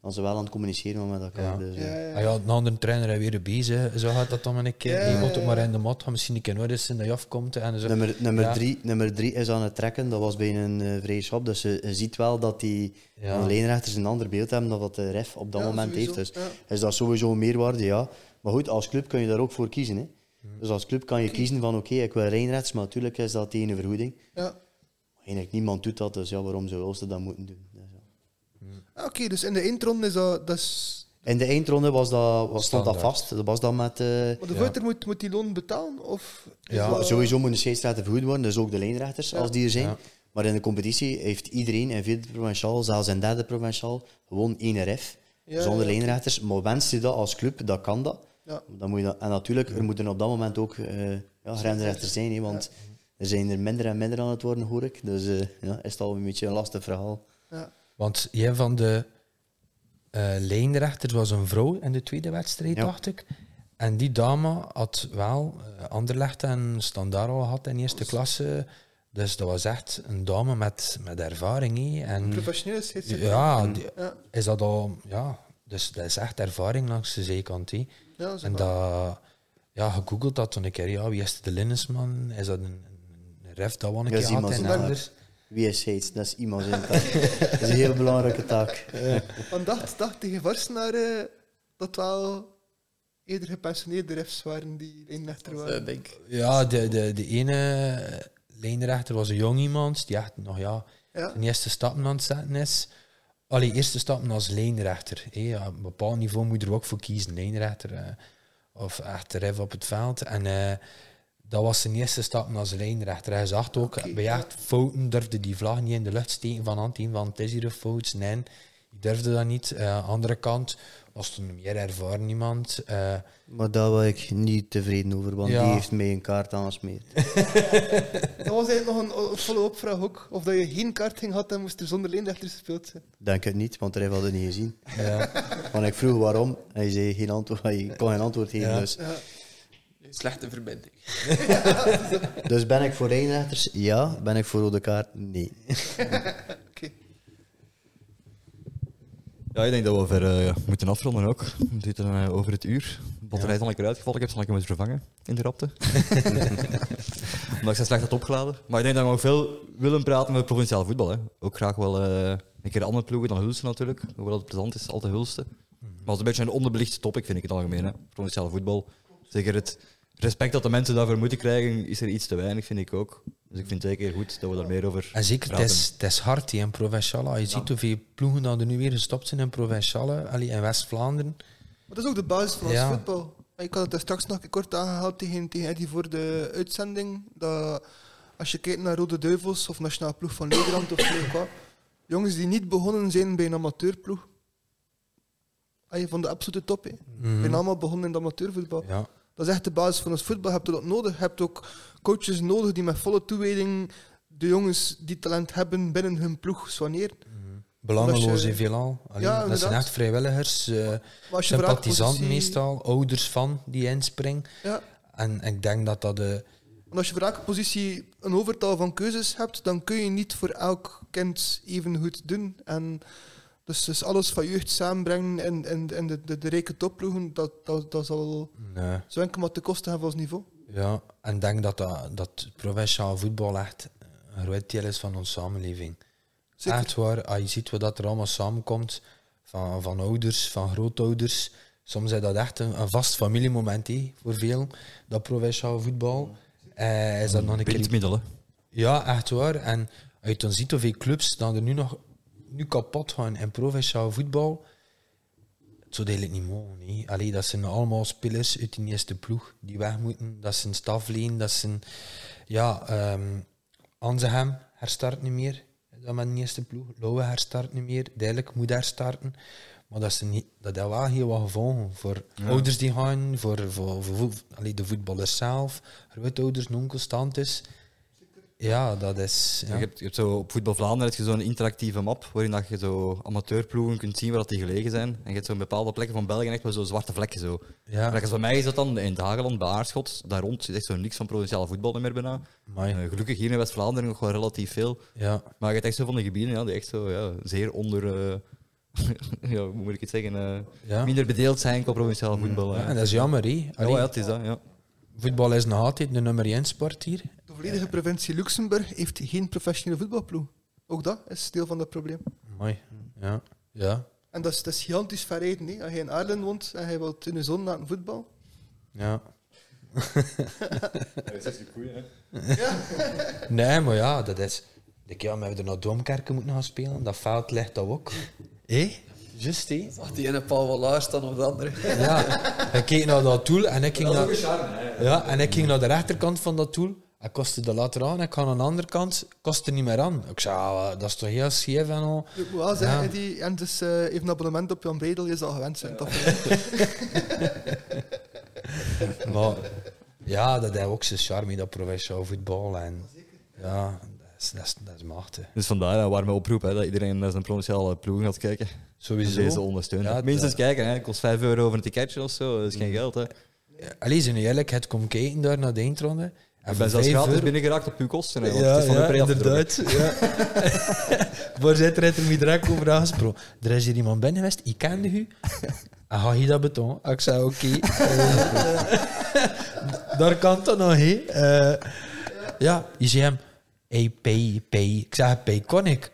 dat ze wel aan het communiceren met elkaar. Ja. Dus, eh, Ja, ja. ah ja, een andere trainer is weer bezig, zo gaat dat dan een keer. Ja, je ja, moet het maar ja. in de mat gaan, misschien een keer nooit eens in dat je afkomt. En zo. Nummer, nummer, Ja. drie, nummer drie is aan het trekken. Dat was bij een uh, vrije schap. Dus je, je ziet wel dat die Ja. de lijnrechters een ander beeld hebben dan wat de ref op dat Ja, moment sowieso. heeft. Dus Ja. is dat sowieso een meerwaarde, ja. Maar goed, als club kun je daar ook voor kiezen. Hè. Dus als club kan je kiezen van oké, ik wil lijnrechts, maar natuurlijk is dat tegen een vergoeding. Ja. Eigenlijk niemand doet dat, dus ja, waarom zou Ulster dat moeten doen? Dus. Ah, Oké, dus in de eindronde is dat... dat is, In de eindronde was dat, was, stond dat vast. Dat was dan met... eh, maar de Ja. voorzitter moet, moet die loon betalen? Of Ja, dat- Sowieso moeten de scheidsrechten vergoed worden, dus ook de lijnrechters Ja. als die er zijn. Ja. Maar in de competitie heeft iedereen in vierde provinciaal, zelfs in derde provinciaal, gewoon één ref. Ja, zonder ja. lijnrechters. Maar wenst je dat als club, dat kan dat. Ja. Dan moet je dat en natuurlijk, er moeten op dat moment ook eh ja, grensrechters zijn, want er zijn er minder en minder aan het worden, hoor ik. Dus eh, ja, is het al een beetje een lastig verhaal. Ja. Want een van de eh lijnrechters was een vrouw in de tweede wedstrijd, Ja. dacht ik. En die dame had wel uh, Anderlecht en Standaard al gehad in eerste klasse. Dus dat was echt een dame met, met ervaring. hè. En Professioneel is het. ja, die- Ja, is dat al... Ja, dus dat is echt ervaring langs de zijkant. ja, dat En dat... Ja, gegoogeld dat toen een keer. Ja, wie is de Linnensman? Is dat een, een, ref dat wel een Ja, keer had in. Anders? Wie is Heets? Dat is iemand zijn taak. dat is een heel belangrijke taak. Want dacht, dacht die gevarsenaren dat wel eerder gepensioneerde refs waren die lijnrechter Dat waren. eh, denk. Ja, de, de, de ene lijnrechter was een jong iemand die echt nog ja, Ja, zijn eerste stappen aan het zetten is. Allee, eerste stappen als lijnrechter. Hé. Op een bepaald niveau moet je er ook voor kiezen, lijnrechter. eh, of echt ref op het veld. En eh, dat was zijn eerste stappen als lijnrechter. Hij zag ook, bij echt fouten durfde die vlag niet in de lucht steken van aan team, van het is hier een fout. Nee, die durfde dat niet. Eh andere kant was toen een meer ervaren iemand. eh, Maar daar was ik niet tevreden over, want Ja. die heeft mij een kaart aangesmeerd. [laughs] dat was eigenlijk nog een, een follow-up vraag ook. Of dat je geen kaart ging had, dan moest er zonder lijnrechters gespeeld zijn. Denk het niet, want hij had het niet gezien. ja. Want ik vroeg waarom, hij zei geen antwoord, hij kon geen antwoord geven. Ja. Dus. Slechte verbinding. [laughs] dus ben ik voor lijnrechters? Ja. Ben ik voor rode kaart? Nee. [laughs] Oké. Ja, ik denk dat we ver eh, moeten afronden ook. We zitten eh, over het uur. De batterij is al een keer uitgevallen. Ik heb ze al een keer moeten vervangen in de rapte. [laughs] Omdat ik ze slecht had opgeladen. Maar ik denk dat we nog veel willen praten met provinciaal voetbal. Hè. Ook graag wel eh, een keer andere ploegen dan Hulsten natuurlijk. Hoewel het plezant is, altijd Hulsten. Maar het is een beetje een onderbelicht topic, vind ik in het algemeen. Hè. Provinciaal voetbal. Zeker het respect dat de mensen daarvoor moeten krijgen, is er iets te weinig, vind ik ook. Dus ik vind het zeker goed dat we daar meer over En zeker, het is, het is hard in Provinciale. Je ziet hoeveel ploegen dat er nu weer gestopt zijn in Provinciale, in West-Vlaanderen. Maar dat is ook de basis van ons Ja. voetbal. Ik had het daar straks nog kort aangehaald tegen, tegen Eddie voor de uitzending. Dat als je kijkt naar Rode Duivels of Nationale Ploeg van Nederland of wat, jongens die niet begonnen zijn bij een amateurploeg. Van de absolute top. Hè. Zijn allemaal begonnen in het amateurvoetbal. Ja. Dat is echt de basis van ons voetbal. Je hebt dat nodig. Je hebt ook coaches nodig die met volle toewijding de jongens die talent hebben binnen hun ploeg soigneren. Belangeloos Als je- in veelal. Allee, Ja, dat zijn echt vrijwilligers, eh sympathisanten meestal, ouders van die inspringen. Ja, En ik denk dat dat de... Want als je voor elke positie een overtal van keuzes hebt, dan kun je niet voor elk kind even goed doen. En dus, dus alles van jeugd samenbrengen en, en, en de, de, de rijke topploegen, dat, dat, dat zal Nee. zo enkel maar te kosten hebben van ons niveau. Ja, en ik denk dat, dat, dat provinciaal voetbal echt een groot deel is van onze samenleving. Zeker. Echt waar, als je ziet wat dat er allemaal samenkomt, van, van ouders, van grootouders. Soms is dat echt een, een vast familiemoment voor veel, dat provinciaal voetbal. Eh, is dat nog een keer... Ja, echt waar. En als je dan ziet hoeveel clubs dan er nu nog nu kapot gaan in provinciaal voetbal, het zou eigenlijk niet mogen. Nee. Allee, dat zijn allemaal spelers uit die eerste ploeg die weg moeten. Dat zijn Stafleen, dat zijn... Ja, ehm Anzehem herstart niet meer. Dat met de eerste ploeg. Lauwe herstart niet meer. Duidelijk moet herstarten. Maar dat, is niet, dat heeft wel heel wat gevolgen. Voor ouders die gaan, voor, voor, voor, voor- allee, de voetballers zelf, grootouders, onkels, tantes. Ja, dat is... Ja. Je, hebt, je hebt zo op Voetbal Vlaanderen heb je zo'n interactieve map waarin dat je zo amateurploegen kunt zien waar dat die gelegen zijn. En je hebt zo'n bepaalde plekken van België echt wel zo'n zwarte vlekken. Zo. Ja, bij mij is dat dan in het Hageland, bij Aarschot. Daar rond is echt zo niks van provinciale voetbal meer bijna. Eh, gelukkig hier in West-Vlaanderen nog wel relatief veel. ja. Maar je hebt echt zo van de gebieden ja, die echt zo ja, zeer onder... eh, [laughs] ja, hoe moet ik het zeggen? eh, Ja. Minder bedeeld zijn qua provinciaal voetbal. Ja, en dat is jammer, hè. Ja, het is dat, ja. Voetbal is nog altijd de nummer 1 sport hier. De volledige provincie Luxemburg heeft geen professionele voetbalploeg. Ook dat is deel van dat probleem. Mooi. Ja. Ja. En dat is, dat is gigantisch verrijden. hè. Als je in Aarlen woont en je wilt in de zon laten voetbal. Ja. [laughs] [laughs] Nee, maar ja, dat is... Ik ja, we hebben naar Domkerken moeten gaan spelen. Dat veld ligt daar ook. Hé? Juist, hé? Zag die ene paal wel laag staan of de andere. Ja. Ik keek naar dat doel en ik ging naar... Ja, en ik ging naar de rechterkant van dat doel. Hij kostte de later aan. Ik ga aan de andere kant, kost er niet meer aan. Ik zei, ah, dat is toch heel scheef en al. Ik moet wel zeggen, Ja. Eddie, en dus eh, even een abonnement op Jan Bredel, je zal gewend zijn. toch? [laughs] Maar ja, dat heeft ook zijn charme, dat provinciaal voetbal. En, ja, dat is, dat is, dat is machtig. Dus vandaar uh, waar we oproep hè, dat iedereen naar zijn provinciale ploeg gaat kijken. Sowieso. deze ondersteunen. Ja, het, Minstens eh, kijken, hè. het kost 5 euro voor een ticketje of zo, dat is geen geld. Hè. Allee, zijn eerlijk, het komt kijken daar naar de eindronde. En Ik ben zelfs gratis euro- binnengeraakt op uw kosten. Hè, want Ja, het is van ja, de inderdaad. Ja. [laughs] Waar zit er het er met direct over aangesproken? Er is hier iemand binnen geweest, ik kende u. En ga je dat betonen? Ik zei, oké. Eh, [laughs] daar kan het dan nog, hè. Eh, ja, je zei hem, hey, pay, pay. Ik zeg, pay kon ik.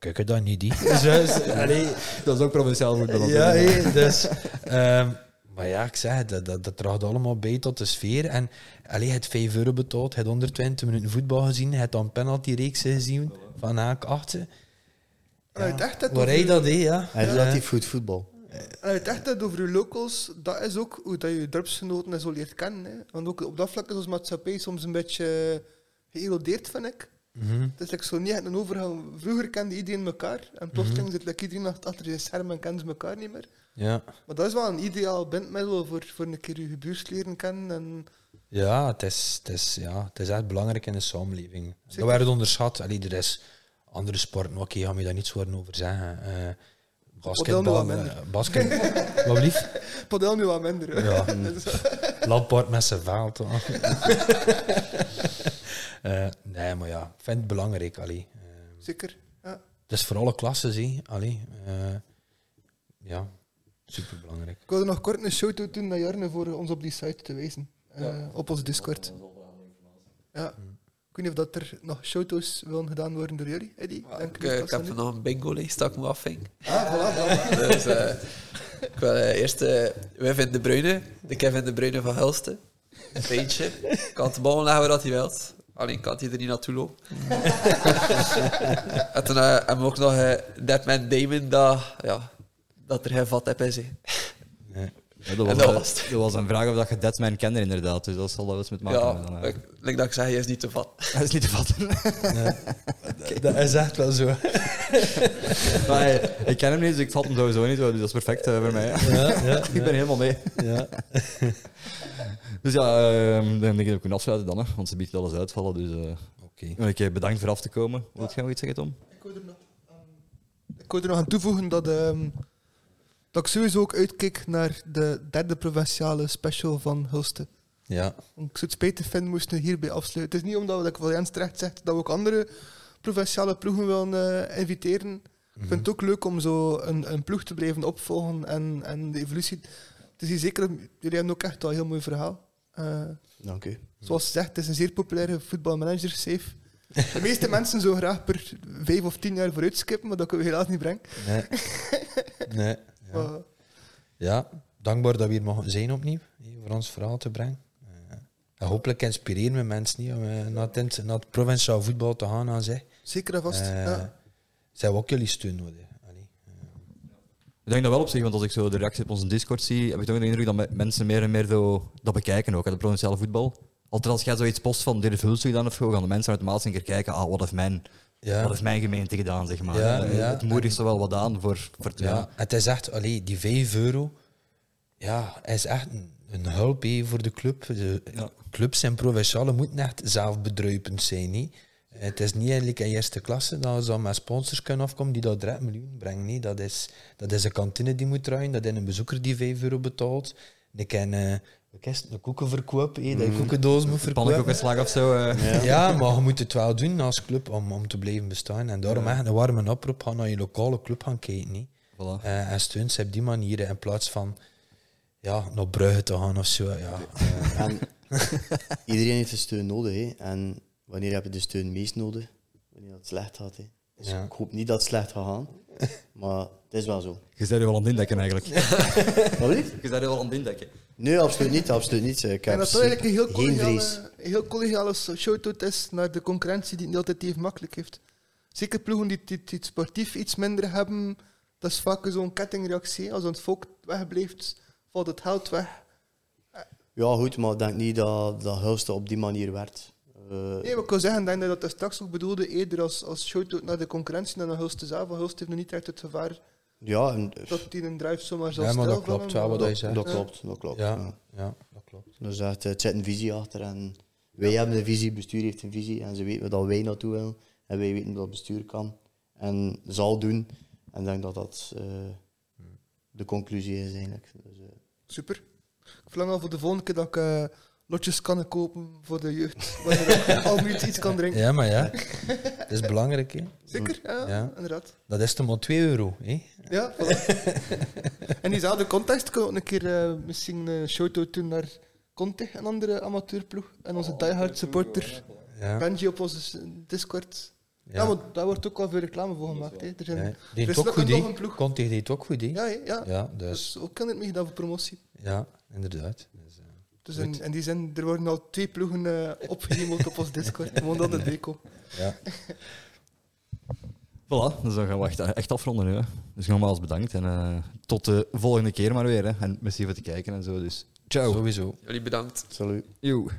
Het dan niet, die. [laughs] Allee, Dat is ook provinciaal voetbal. ja, dus... [laughs] ehm, maar ja, ik zeg, dat, dat, dat draagt allemaal bij tot de sfeer. En allee, het 5 euro betaald, het 120 minuten voetbal gezien, het dan penalty-reeks gezien van haak achter. En uit echt het Waar hij dat deed, ja. Hij is Ja. relatief goed voetbal. En het echt over je locals, dat is ook hoe dat je dorpsgenoten en zo leert kennen. Hè. Want ook op dat vlak is onze maatschappij soms een beetje geërodeerd, vind ik. Mhm. Het is like zo niet een overgang. Vroeger kende iedereen elkaar en plotseling zit like iedereen achter zijn scherm en kennen ze elkaar niet meer. Ja. Maar dat is wel een ideaal bindmiddel voor, voor een keer je buurs leren kennen. En Ja, het is, het, is, ja, het is echt belangrijk in de samenleving. Zeker. Dat werd onderschat. Allee, er is andere sporten, oké, ga je daar niets over zeggen. Eh nu wat basketbal, minder. eh, basket, [laughs] wat lief? padel nu wat minder. Ja. [laughs] Lampard met zijn veld. [laughs] Eh, nee, maar ja, ik vind het belangrijk. Allee. Eh, Zeker. Ja. het is voor alle klassen, zie. Allee. eh, ja, super belangrijk. Ik wilde nog kort een shout-out doen naar Jarne voor ons op die site te wijzen. eh, op onze Discord. Ja. Ik weet niet of dat er nog shout-outs willen gedaan worden door jullie, Eddie. Denk Ik, ik heb nu- nog een bingo leeg, dat ik moet afvingen. Ah, voilà, voilà. [laughs] Dus eh, ik wil eh, eerst uh, Wim de Bruyne, de Kevin de Bruyne van Hulsten. Een feintje. Ik kan de bal leggen waar dat hij wilt. Alleen kan hij er niet naartoe lopen. [laughs] en toen eh, hebben we ook nog eh Deadman Damon, dat, ja, dat er geen vat heb in. Nee. Ja, dat, was, dat eh, dat een vraag of dat je Deadman kende, inderdaad. Dus dat zal wel eens met maken. Dan, Ja, ik, like dat ik zeg, hij is niet te vat. Dat [laughs] is niet te vatten. [laughs] Dat is echt wel zo. [laughs] maar, eh, ik ken hem niet, dus ik vat hem sowieso niet. Dus dat is perfect eh, voor mij. Ja, ja, Ik ben helemaal mee. ja. Dus ja, ehm, dan denk ik dat we kunnen afsluiten dan, hè, want ze biedt alles uitvallen. Dus eh Oké. wil je bedankt voor af te komen. Wil jij nog iets zeggen, Tom? Ik wou er nog ik er nog aan toevoegen dat, ehm, dat ik sowieso ook uitkijk naar de derde provinciale special van Hulste. Ja. Ik zou het spijtig vinden moesten hierbij afsluiten. Het is niet omdat we, like wat Jens terecht zegt, dat we ook andere provinciale ploegen willen eh, inviteren. Ik vind het ook leuk om zo een, een ploeg te blijven opvolgen en, en de evolutie. Het is hier zeker, jullie hebben ook echt al een heel mooi verhaal. Eh, Dank u. zoals gezegd, het is een zeer populaire voetbalmanager, safe. De [laughs] meeste mensen zo graag per vijf of tien jaar vooruit skippen, maar dat kunnen we helaas niet brengen. Nee. Nee. Ja. Maar, ja, dankbaar dat we hier mogen zijn opnieuw, voor ons verhaal te brengen. Eh, en hopelijk inspireren we mensen niet om eh, naar, het, naar het provinciaal voetbal te gaan aan zij. zeker en vast. Eh, ja. Zij hebben ook jullie steun nodig. Allee. Ik denk dat wel op zich, want als ik zo de reactie op onze Discord zie, heb ik toch de indruk dat me- mensen meer en meer zo dat bekijken ook, hè, de provinciale voetbal. Altijd als jij zoiets post van dit heeft gedaan of zo, gaan de mensen automatisch een keer kijken, ah, wat heeft mijn, Ja. wat heeft mijn gemeente gedaan, zeg maar. Ja, Eh, ja. Het moedigt er wel wat aan voor, voor het Ja, het is echt, allee, die 5 euro, ja, is echt een, een hulp hé, voor de club. De clubs en provinciale moeten echt zelfbedruipend zijn. Hé. Het is niet eigenlijk in eerste klasse dat ze met sponsors kunnen afkomen die dat 3 miljoen brengen. Nee, dat, is, dat is een kantine die moet draaien, dat is een bezoeker die 5 euro betaalt. Ik ken eh, is een koekenverkoop, hé, dat je koekendoos moet verkopen. Pannenkoekenslag of zo. eh. Ja. maar je moet het wel doen als club om, om te blijven bestaan. En daarom echt een warme oproep, ga naar je lokale club gaan kijken. hé. Voilà. Eh, en steun ze op die manier in plaats van ja, naar Brugge te gaan of zo. Ja. En [laughs] iedereen heeft de steun nodig. Hè. En wanneer heb je de steun meest nodig? Wanneer het slecht gaat. Hè. Dus Ja. Ik hoop niet dat het slecht gaat gaan. [laughs] Maar het is wel zo. Je bent er wel aan het indekken eigenlijk. [laughs] Wat wil je? Je bent er wel aan het indekken. Nee, absoluut niet. Absoluut niet. Ik En heb dat het eigenlijk een heel geen collegiale, heel collegiale shout-out is naar de concurrentie die het niet altijd even makkelijk heeft. Zeker ploegen die, die, die het sportief iets minder hebben, dat is vaak zo'n kettingreactie. Als het volk wegblijft, valt het geld weg. Ja, goed, maar ik denk niet dat, dat Hulste op die manier werd. Eh, Eh, Nee, maar ik wil zeggen, denk dat dat straks ook bedoelde, eerder als, als shout-out naar de concurrentie dan naar Hulst zelf. Want Hulst heeft nog niet echt het gevaar ja, en, dat hij een drive zomaar zal Ja, maar dat klopt wel wat hij dat, zegt. dat klopt. Dat klopt Ja, ja. ja, dat klopt. Dus echt, het zit een visie achter en wij hebben een visie, bestuur heeft een visie en ze weten waar wij naartoe willen en wij weten wat het bestuur kan en zal doen. En ik denk dat dat eh, de conclusie is eigenlijk. Dus, eh, Super. Ik verlang al voor de volgende keer dat ik eh, lotjes kan kopen voor de jeugd. Waar je al minuut iets kan drinken. Ja, maar ja, dat is belangrijk. Hè. Zeker? Ja, Ja. inderdaad. Dat is toch maar 2 euro. Hè. Ja, voilà. [laughs] In diezelfde context kunnen we ook een keer eh, misschien een shout-out doen naar Conte, een andere amateurploeg. En onze diehard supporter Ja. Benji op onze Discord. Ja, Ja. maar daar wordt ook wel veel reclame voor gemaakt. Hè. Er zijn, Ja. er Die is deed ook goed, nog een ploeg. Conte deed ook goed, hè. Ja, ja. Ja, dus, Dus ook kan het mee gedaan voor promotie. ja, inderdaad. Dus, in, in die zin, er worden al twee ploegen uh, opgehemeld op ons Discord. [laughs] Gewoon dat de deco. ja. [laughs] Voilà, dus dan gaan we echt, echt afronden nu. Hè. Dus nogmaals bedankt en eh, tot de volgende keer maar weer. Hè. En merci voor het kijken en zo. Dus ciao. Sowieso. Jullie bedankt. salut. Joe.